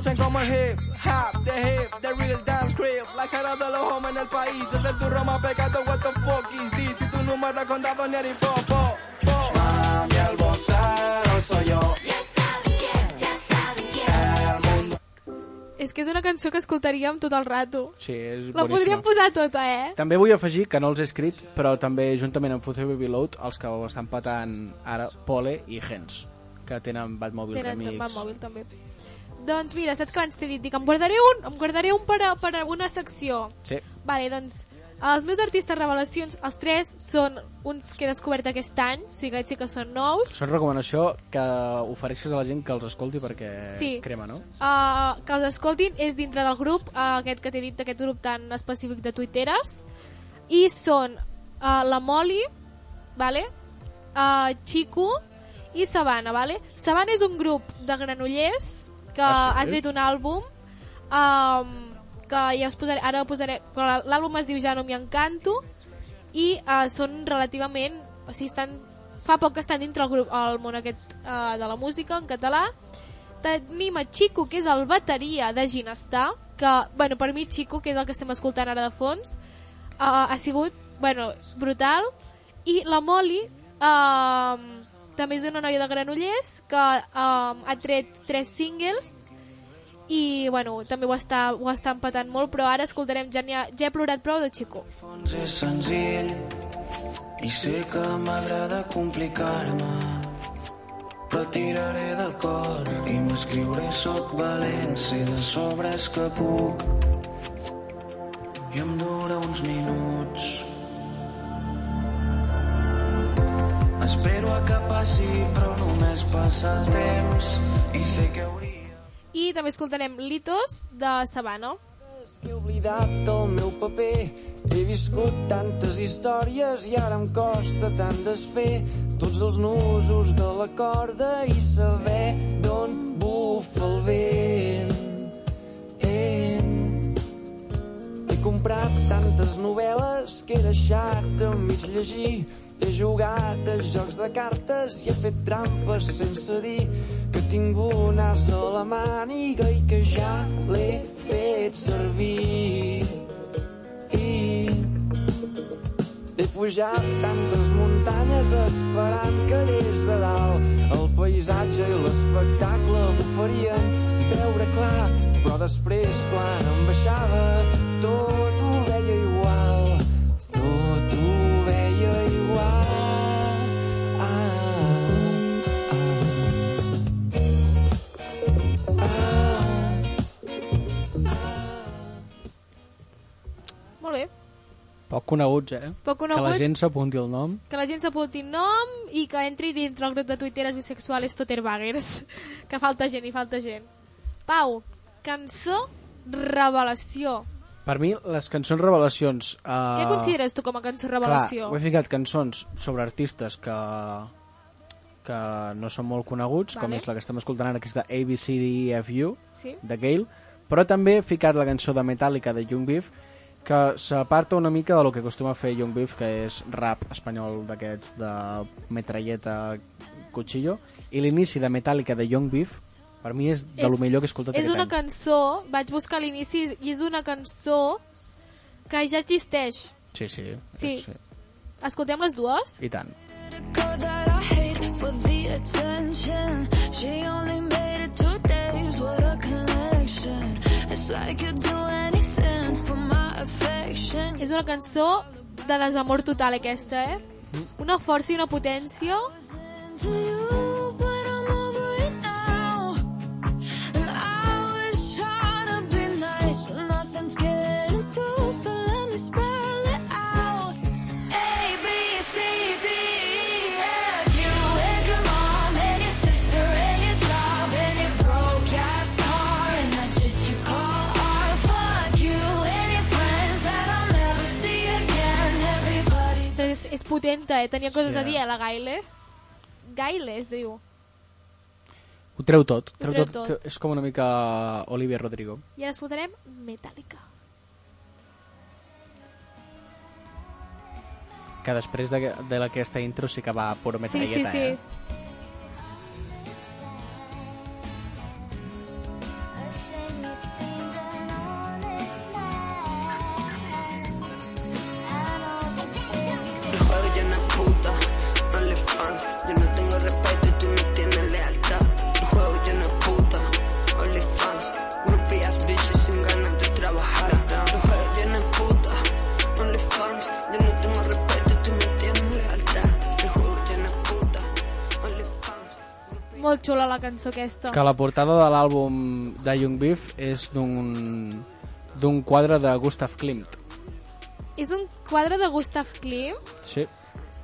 conocen como el hip hop, the hip, the real dance crib. La cara de los hombres en el país es el turro más pecado. What the fuck is this? Si tu número contado ni el fo, fo, fo. Mami, el vocero soy yo. És que és una cançó que escoltaríem tot el rato. Sí, és La boníssima. podríem posar tota, eh? També vull afegir, que no els he escrit, però també juntament amb Future Baby Load, els que ho estan patant ara, Pole i Hens, que tenen Batmobile Tenen Remix. van mòbil també. Doncs mira, saps que abans t'he dit? Dic, em guardaré un, em guardaré un per, a, per a una secció. Sí. Vale, doncs, els meus artistes revelacions, els tres, són uns que he descobert aquest any, o sigui, aquests sí que són nous. Són recomanació que ofereixes a la gent que els escolti perquè Sí. crema, no? Uh, que els escoltin és dintre del grup, uh, aquest que t'he dit, aquest grup tan específic de tuiteres, i són uh, la Moli, vale? uh, Chico i Sabana, vale? Sabana és un grup de granollers que Ah, sí? ha tret un àlbum um, que ja us posaré, ara posaré, l'àlbum es diu Ja no m'hi encanto i uh, són relativament, o sigui, estan, fa poc que estan dintre el, grup, el món aquest uh, de la música en català. Tenim a Chico, que és el bateria de Ginestar, que, bueno, per mi Chico, que és el que estem escoltant ara de fons, uh, ha sigut, bueno, brutal. I la Molly, uh, també és una noia de Granollers, que uh, ha tret tres singles, i bueno, també ho està, ho està empatant molt, però ara escoltarem Ja, ha, ja he plorat prou de Chico. és senzill i sé que m'agrada complicar-me però tiraré de cor i m'escriuré soc valent sé de sobres que puc i em dura uns minuts espero a que passi però només passa el temps i sé que hauria I també escoltarem Litos de Sabana. He oblidat el meu paper He viscut tantes històries i ara em costa tant desfer tots els nusos de la corda i saber d'on bufa el vent. En. Comprat tantes novel·les que he deixat a mig llegir. He jugat a jocs de cartes i he fet trampes sense dir que tinc un as a la màniga i que ja l'he fet servir. I he pujat tantes muntanyes esperant que des de dalt el paisatge i l'espectacle m'oferien veure clar, però després quan em baixava tot ho veia igual, tot ho veia igual. Molt bé. Poc coneguts, eh? Poc Que la coneguts. gent s'apunti el nom. Que la gent s'apunti nom i que entri dintre el grup de tuiteres bisexuals Totterbaggers. Que falta gent i falta gent. Pau, cançó revelació. Per mi, les cançons revelacions... Uh, Què consideres tu com a cançó revelació? Clar, ho he ficat cançons sobre artistes que que no són molt coneguts, com Vale. és la que estem escoltant ara, aquesta ABCDEFU, Sí. de Gale, però també he ficat la cançó de Metallica de Young Beef, que s'aparta una mica de lo que acostuma a fer Young Beef, que és rap espanyol d'aquests de metralleta cuchillo, i l'inici de Metallica de Young Beef, per mi és de lo millor que he escoltat és aquest una any. cançó, vaig buscar a l'inici, i és una cançó que ja existeix. Sí, sí. Sí. Escoltem les dues? I tant. És una cançó de desamor total aquesta, eh? Mm. Una força i una potència. To És, potenta, eh? Tenia coses Sí, a dir, eh? eh, la Gaile. Gaile es diu. Ho treu tot. Ho Treu treu tot. tot. És com una mica Olivia Rodrigo. I ara escoltarem Metallica. Que després de, de aquesta intro sí que va puro Sí, metralleta, sí, sí. eh? Molt xula la cançó aquesta. Que la portada de l'àlbum de Young Beef és d'un d'un quadre de Gustav Klimt. És un quadre de Gustav Klimt? Sí.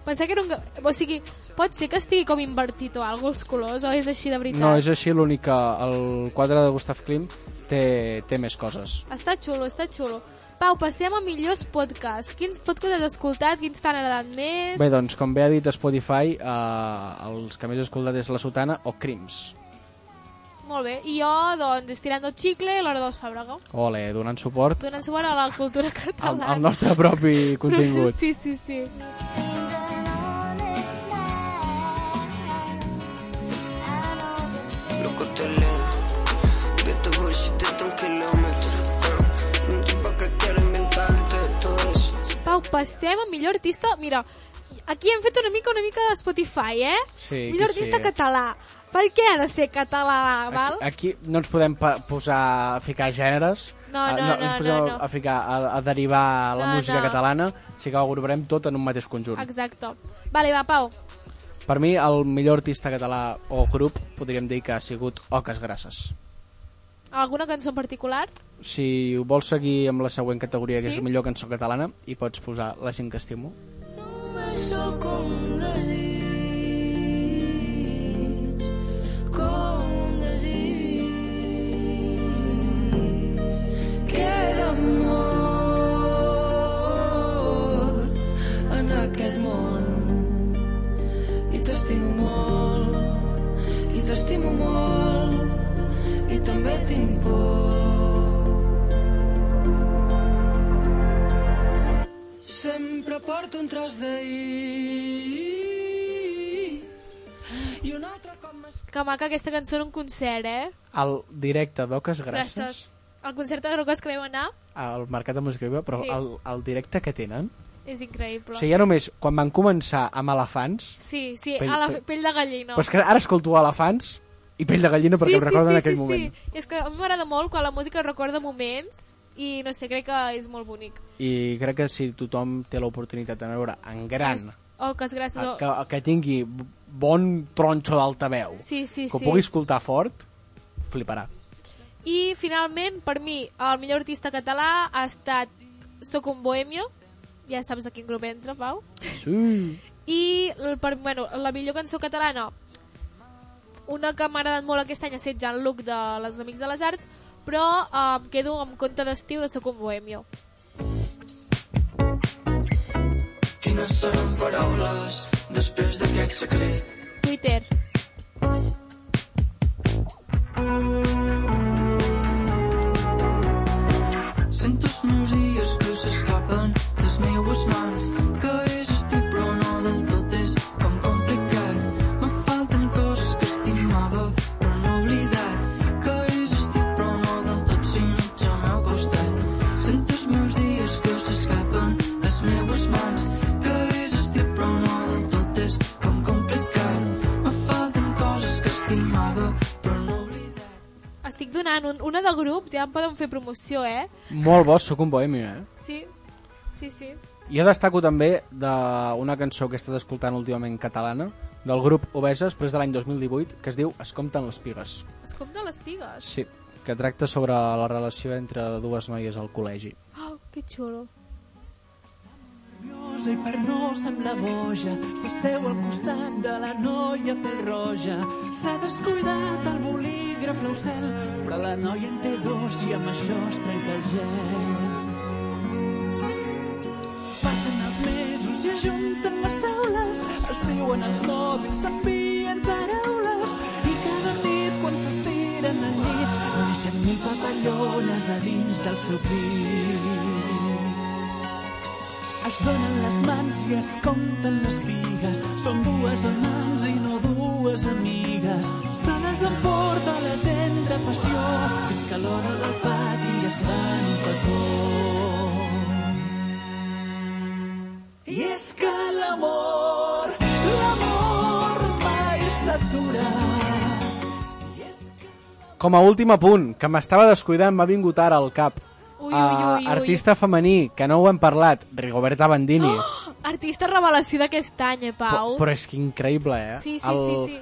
Pensava que era un... O sigui, pot ser que estigui com invertit o alguna els colors, o és així de veritat? No, és així l'únic que el quadre de Gustav Klimt té, té més coses. Està xulo, està xulo. Pau, passem a millors podcasts. Quins podcasts has escoltat? Quins t'han agradat més? Bé, doncs, com bé ha dit Spotify, eh, els que més he escoltat és La Sotana o Crims. Molt bé. I jo, doncs, Estirando Chicle i l'Hora dels Fàbrega. Ole, donant suport Donant suport a la cultura al, catalana. al nostre propi contingut. Sí, sí, sí. Passem a millor artista... Mira, aquí hem fet una mica una mica de Spotify, eh? Sí, millor sí, artista eh? català. Per què ha de ser català, val? Aquí no ens podem posar a ficar gèneres, No, a- no, ens no, podem no, no. a ficar a, a derivar la No, música no. catalana, així que ho agruparem tot en un mateix conjunt. Exacte. Vale, va, Pau. Per mi, el millor artista català o grup podríem dir que ha sigut Oques Grasses. Alguna cançó en particular? Si vols seguir amb la següent categoria, que Sí? és millor cançó catalana, hi pots posar La gent que estimo. Sóc com un desig, com un desig que en aquest món i t'estimo molt i t'estimo molt i també tinc por Sempre porto un tros d'ahir i un altre cop m'es... Que maca aquesta cançó en un concert, eh? El directe d'Oques Grasses, Gràcies. El concert de Roques que vam anar al Mercat de Música Viva, però Sí. el, el directe que tenen... és increïble. O sigui, ja només, quan van començar amb Elefants, Sí, sí, Pell- a la pell- pell de gallina. però és que ara escolto Elefants i Pell de Gallina perquè sí, em recorden sí, sí, aquell sí, moment. Sí. És que a mi m'agrada molt quan la música recorda moments i no sé, crec que és molt bonic. I crec que si tothom té l'oportunitat de veure en gran Oh, que és gràcies. a- que, que tingui bon tronxo d'altaveu, Sí, sí, que sí. pugui escoltar fort, fliparà. I finalment, per mi, el millor artista català ha estat Soc un bohemio, ja saps a quin grup entra, Pau. Sí. I per, bueno, la millor cançó catalana, una que m'ha agradat molt aquest any ha estat Jean-Luc de les Amics de les Arts, però eh, em quedo amb conte d'estiu de Soc un bohemio. Quines seran paraules després d'aquest secret? Twitter. Donant un, una de grup, ja em poden fer promoció, eh? Molt bo, sóc un bohemio, eh? Sí, sí, sí. Jo destaco també d'una cançó que he estat escoltant últimament catalana, del grup Obesa, després de l'any 2018, que es diu Es compten les pigues. Es compta les pigues. Sí, que tracta sobre la relació entre dues noies al col·legi. Oh, que xulo. I per no semblar boja s'asseu al costat de la noia pel roja s'ha descuidat el bolígraf l'ocel però la noia en té dos i amb això es trenca el gel. Passen els mesos i ajunten les taules es diuen els mòbils s'envien paraules i cada nit quan s'estiren al llit neixen mil papallones a dins del seu pit es donen les mans i es compten les pigues. Són dues amants i no dues amigues. Se les emporta la tendra passió fins que l'hora del pati es fan un petó. I és que l'amor, l'amor mai s'atura. Com a últim apunt, que m'estava descuidant, m'ha vingut ara al cap. Ui, ui, ui, ui. artista femení, que no ho hem parlat, Rigoberta Bandini. Oh, artista revelació d'aquest any, eh, Pau? Però és que increïble, eh? Sí, sí, el, sí, sí.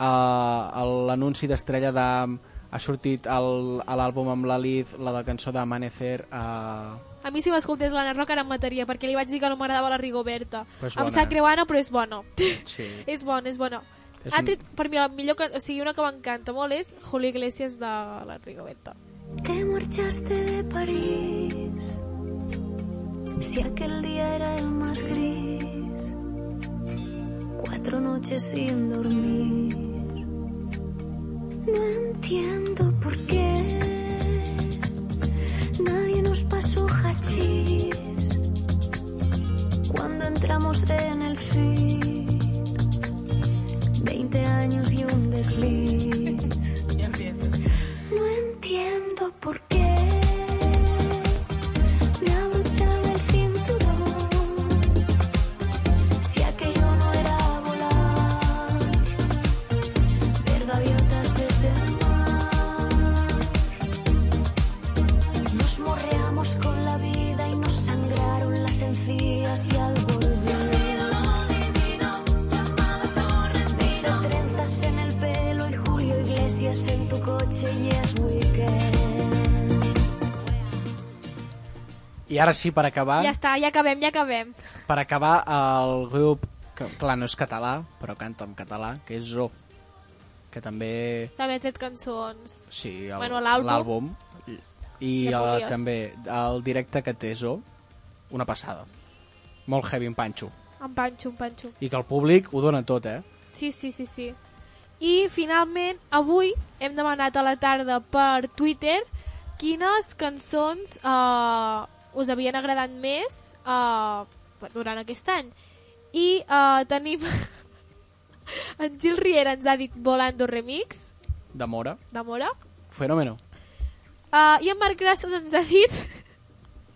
uh, l'anunci d'estrella de... Ha sortit l'àlbum amb la Liz, la de cançó d'Amanecer. Uh, A mi si m'escoltés l'Anna Roca ara em mataria, perquè li vaig dir que no m'agradava la Rigoberta. Però és em bona. sap greu, Anna, però és bona. sí. és bona, és bona. És Ha un- tret, per mi, la millor o sigui, una que m'encanta molt és Julio Iglesias de la Rigoberta. Te marchaste de París, si aquel día era el más gris, cuatro noches sin dormir. No entiendo por qué nadie nos pasó hachís cuando entramos en el feed. 20 años y un desliz. ¿Por qué me ha luchado el cinturón? Si aquello no era volar, verdades abiertas desde el. Nos morreamos con la vida y nos sangraron las encías y al volver, trenzas en el pelo y Julio Iglesias en tu coche y es. I ara sí, per acabar, Ja està, ja acabem, ja acabem. per acabar el grup, que clar, no és català, però canta en català, que és Zo, que també... També he tret cançons. Sí, Bueno, l'àlbum. l'àlbum. I Ja el, també el directe que té Zo, una passada. Molt heavy, en panxo. En panxo, en panxo. I que el públic ho dona tot, eh? Sí, sí, sí, sí. I finalment, avui hem demanat a la tarda per Twitter quines cançons eh, us havien agradat més eh, durant aquest any. I eh, tenim... en Gil Riera ens ha dit Volando Remix, De Mora. de Mora. Fenómeno. Uh, I en Marc Gràcies ens ha dit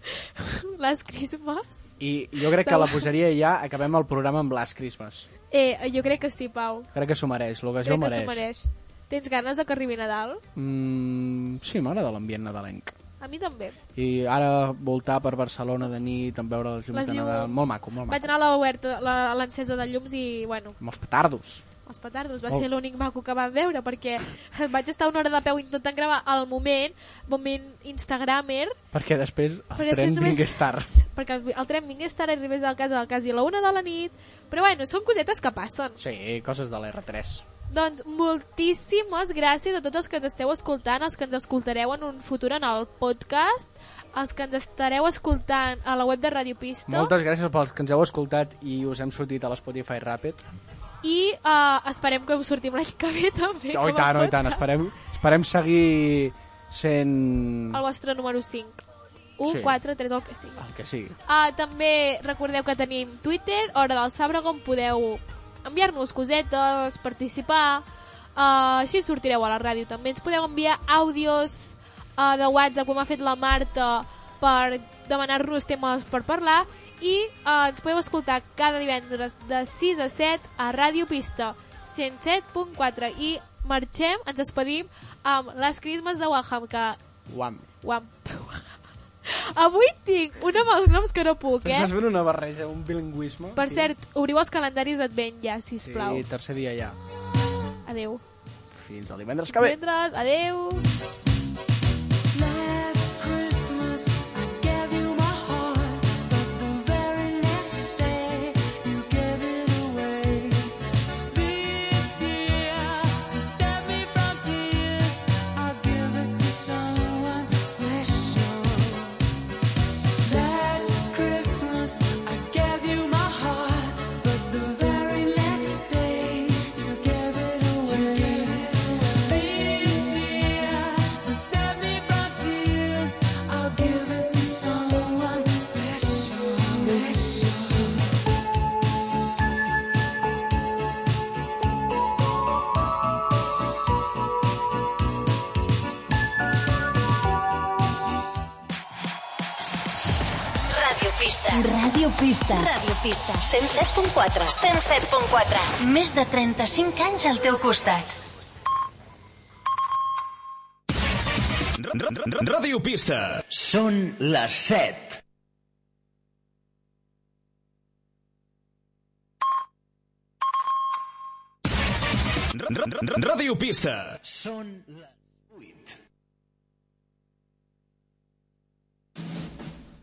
Les Christmas. I jo crec que la posaria ja, acabem el programa amb Last Christmas. Eh, jo crec que sí, Pau. Crec que s'ho mereix, l'ocasió Crec ho que s'ho mereix. mereix. Tens ganes de que arribi Nadal? Mm, sí, m'agrada l'ambient nadalenc. A mi també. I ara voltar per Barcelona de nit, en veure les llums Les de Nadal, llums. molt maco, molt Vaig maco. anar a l'oberta, la- a l'encesa de llums i, bueno, Amb els petardos. els petardos. Va Molt. ser l'únic maco que vam veure, perquè vaig estar una hora de peu intentant gravar al moment, moment instagramer, Perquè després el Però després tren només- vingués tard. perquè el, el tren vingués tard i arribés a casa quasi a la una de la nit. Però bueno, són cosetes que passen. Sí, coses de l'R3. Doncs moltíssimes gràcies a tots els que ens esteu escoltant, els que ens escoltareu en un futur en el podcast, els que ens estareu escoltant a la web de Radio Pista Moltes gràcies pels que ens heu escoltat i us hem sortit a l'Spotify Rapid. i uh, esperem que us sortim l'any que ve també. Oh, i tant, oh, i tant. Esperem, esperem seguir sent El vostre número 5. 1, Sí. 4, 3, el que sigui. el que sigui. Uh, també recordeu que tenim Twitter, Hora del Sabre, on podeu enviar-nos cosetes, participar, uh, així sortireu a la ràdio també. Ens podeu enviar àudios uh, de WhatsApp, com ha fet la Marta, per demanar-nos temes per parlar, i uh, ens podeu escoltar cada divendres de 6 a 7 a Ràdio Pista 107.4 i marxem, ens despedim amb les Christmas de Waham, que... Uam. Wham. Avui tinc un amb els noms que no puc, Però eh? estàs fent una barreja, un bilingüisme. Per tio. cert, obriu els calendaris d'advent ja, sisplau. Sí, tercer dia ja. Adeu. Fins al divendres que ve. Divendres, adeu. Pista. Ràdio Pista. 107.4. 107.4. Més de 35 anys al teu costat. Ràdio Pista. Són les 7. Ràdio Pista. Són les 8.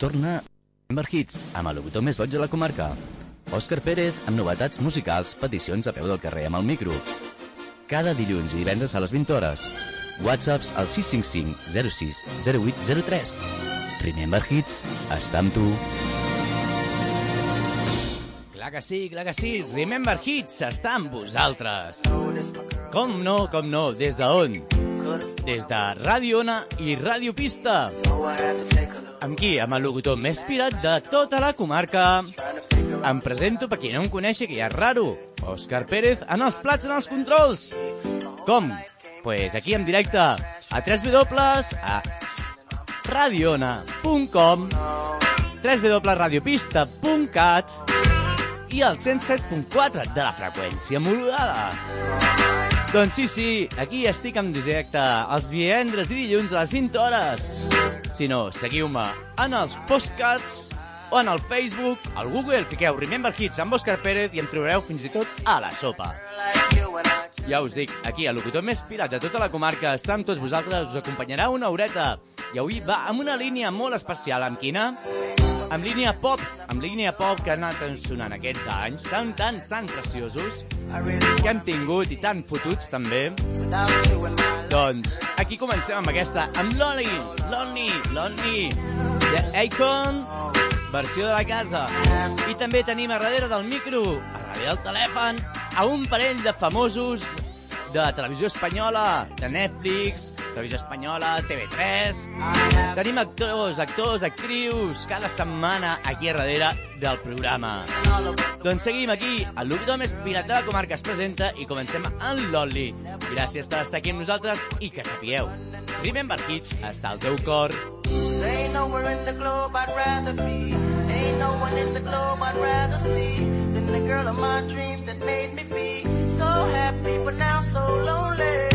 Torna Member Hits amb el locutor més boig de la comarca. Òscar Pérez amb novetats musicals, peticions a peu del carrer amb el micro. Cada dilluns i divendres a les 20 hores. Whatsapps al 655 06 08 03. Remember Hits està amb tu. Clar que sí, clar que sí. Remember Hits està amb vosaltres. Com no, com no, des de on? Des de Ràdio Ona i Ràdio Pista. Amb qui? Amb el locutor més pirat de tota la comarca. Em presento per qui no em coneixi, que ja és raro. Òscar Pérez en els plats, en els controls. Com? Pues aquí en directe a 3 W a radioona.com www.radiopista.cat i el 107.4 de la freqüència modulada. Doncs sí, sí, aquí estic en directe els divendres i dilluns a les 20 hores. Si no, seguiu-me en els postcats o en el Facebook, al Google, fiqueu Remember Hits amb Òscar Pérez i em trobareu fins i tot a la sopa. Ja us dic, aquí, el locutor més pirat de tota la comarca està amb tots vosaltres, us acompanyarà una horeta. I avui va amb una línia molt especial. Amb quina? Amb línia pop, amb línia pop que ha anat sonant aquests anys, tan, tan, tan preciosos, que hem tingut i tan fotuts també. Doncs aquí comencem amb aquesta, amb Lonely, Lonely, Lonely, de Akon, versió de la casa. I també tenim a darrere del micro, a darrere del telèfon, a un parell de famosos de televisió espanyola, de Netflix, televisió espanyola, TV3... Tenim actors, actors, actrius, cada setmana aquí a darrere del programa. Doncs seguim aquí, el locutor més pirat de la comarca es presenta i comencem amb l'Oli. Gràcies per estar aquí amb nosaltres i que sapigueu, Remember Hits està al teu cor. There ain't nowhere in the globe I'd rather be. There ain't no one in the globe I'd rather see than the girl of my dreams that made me be so happy, but now so lonely.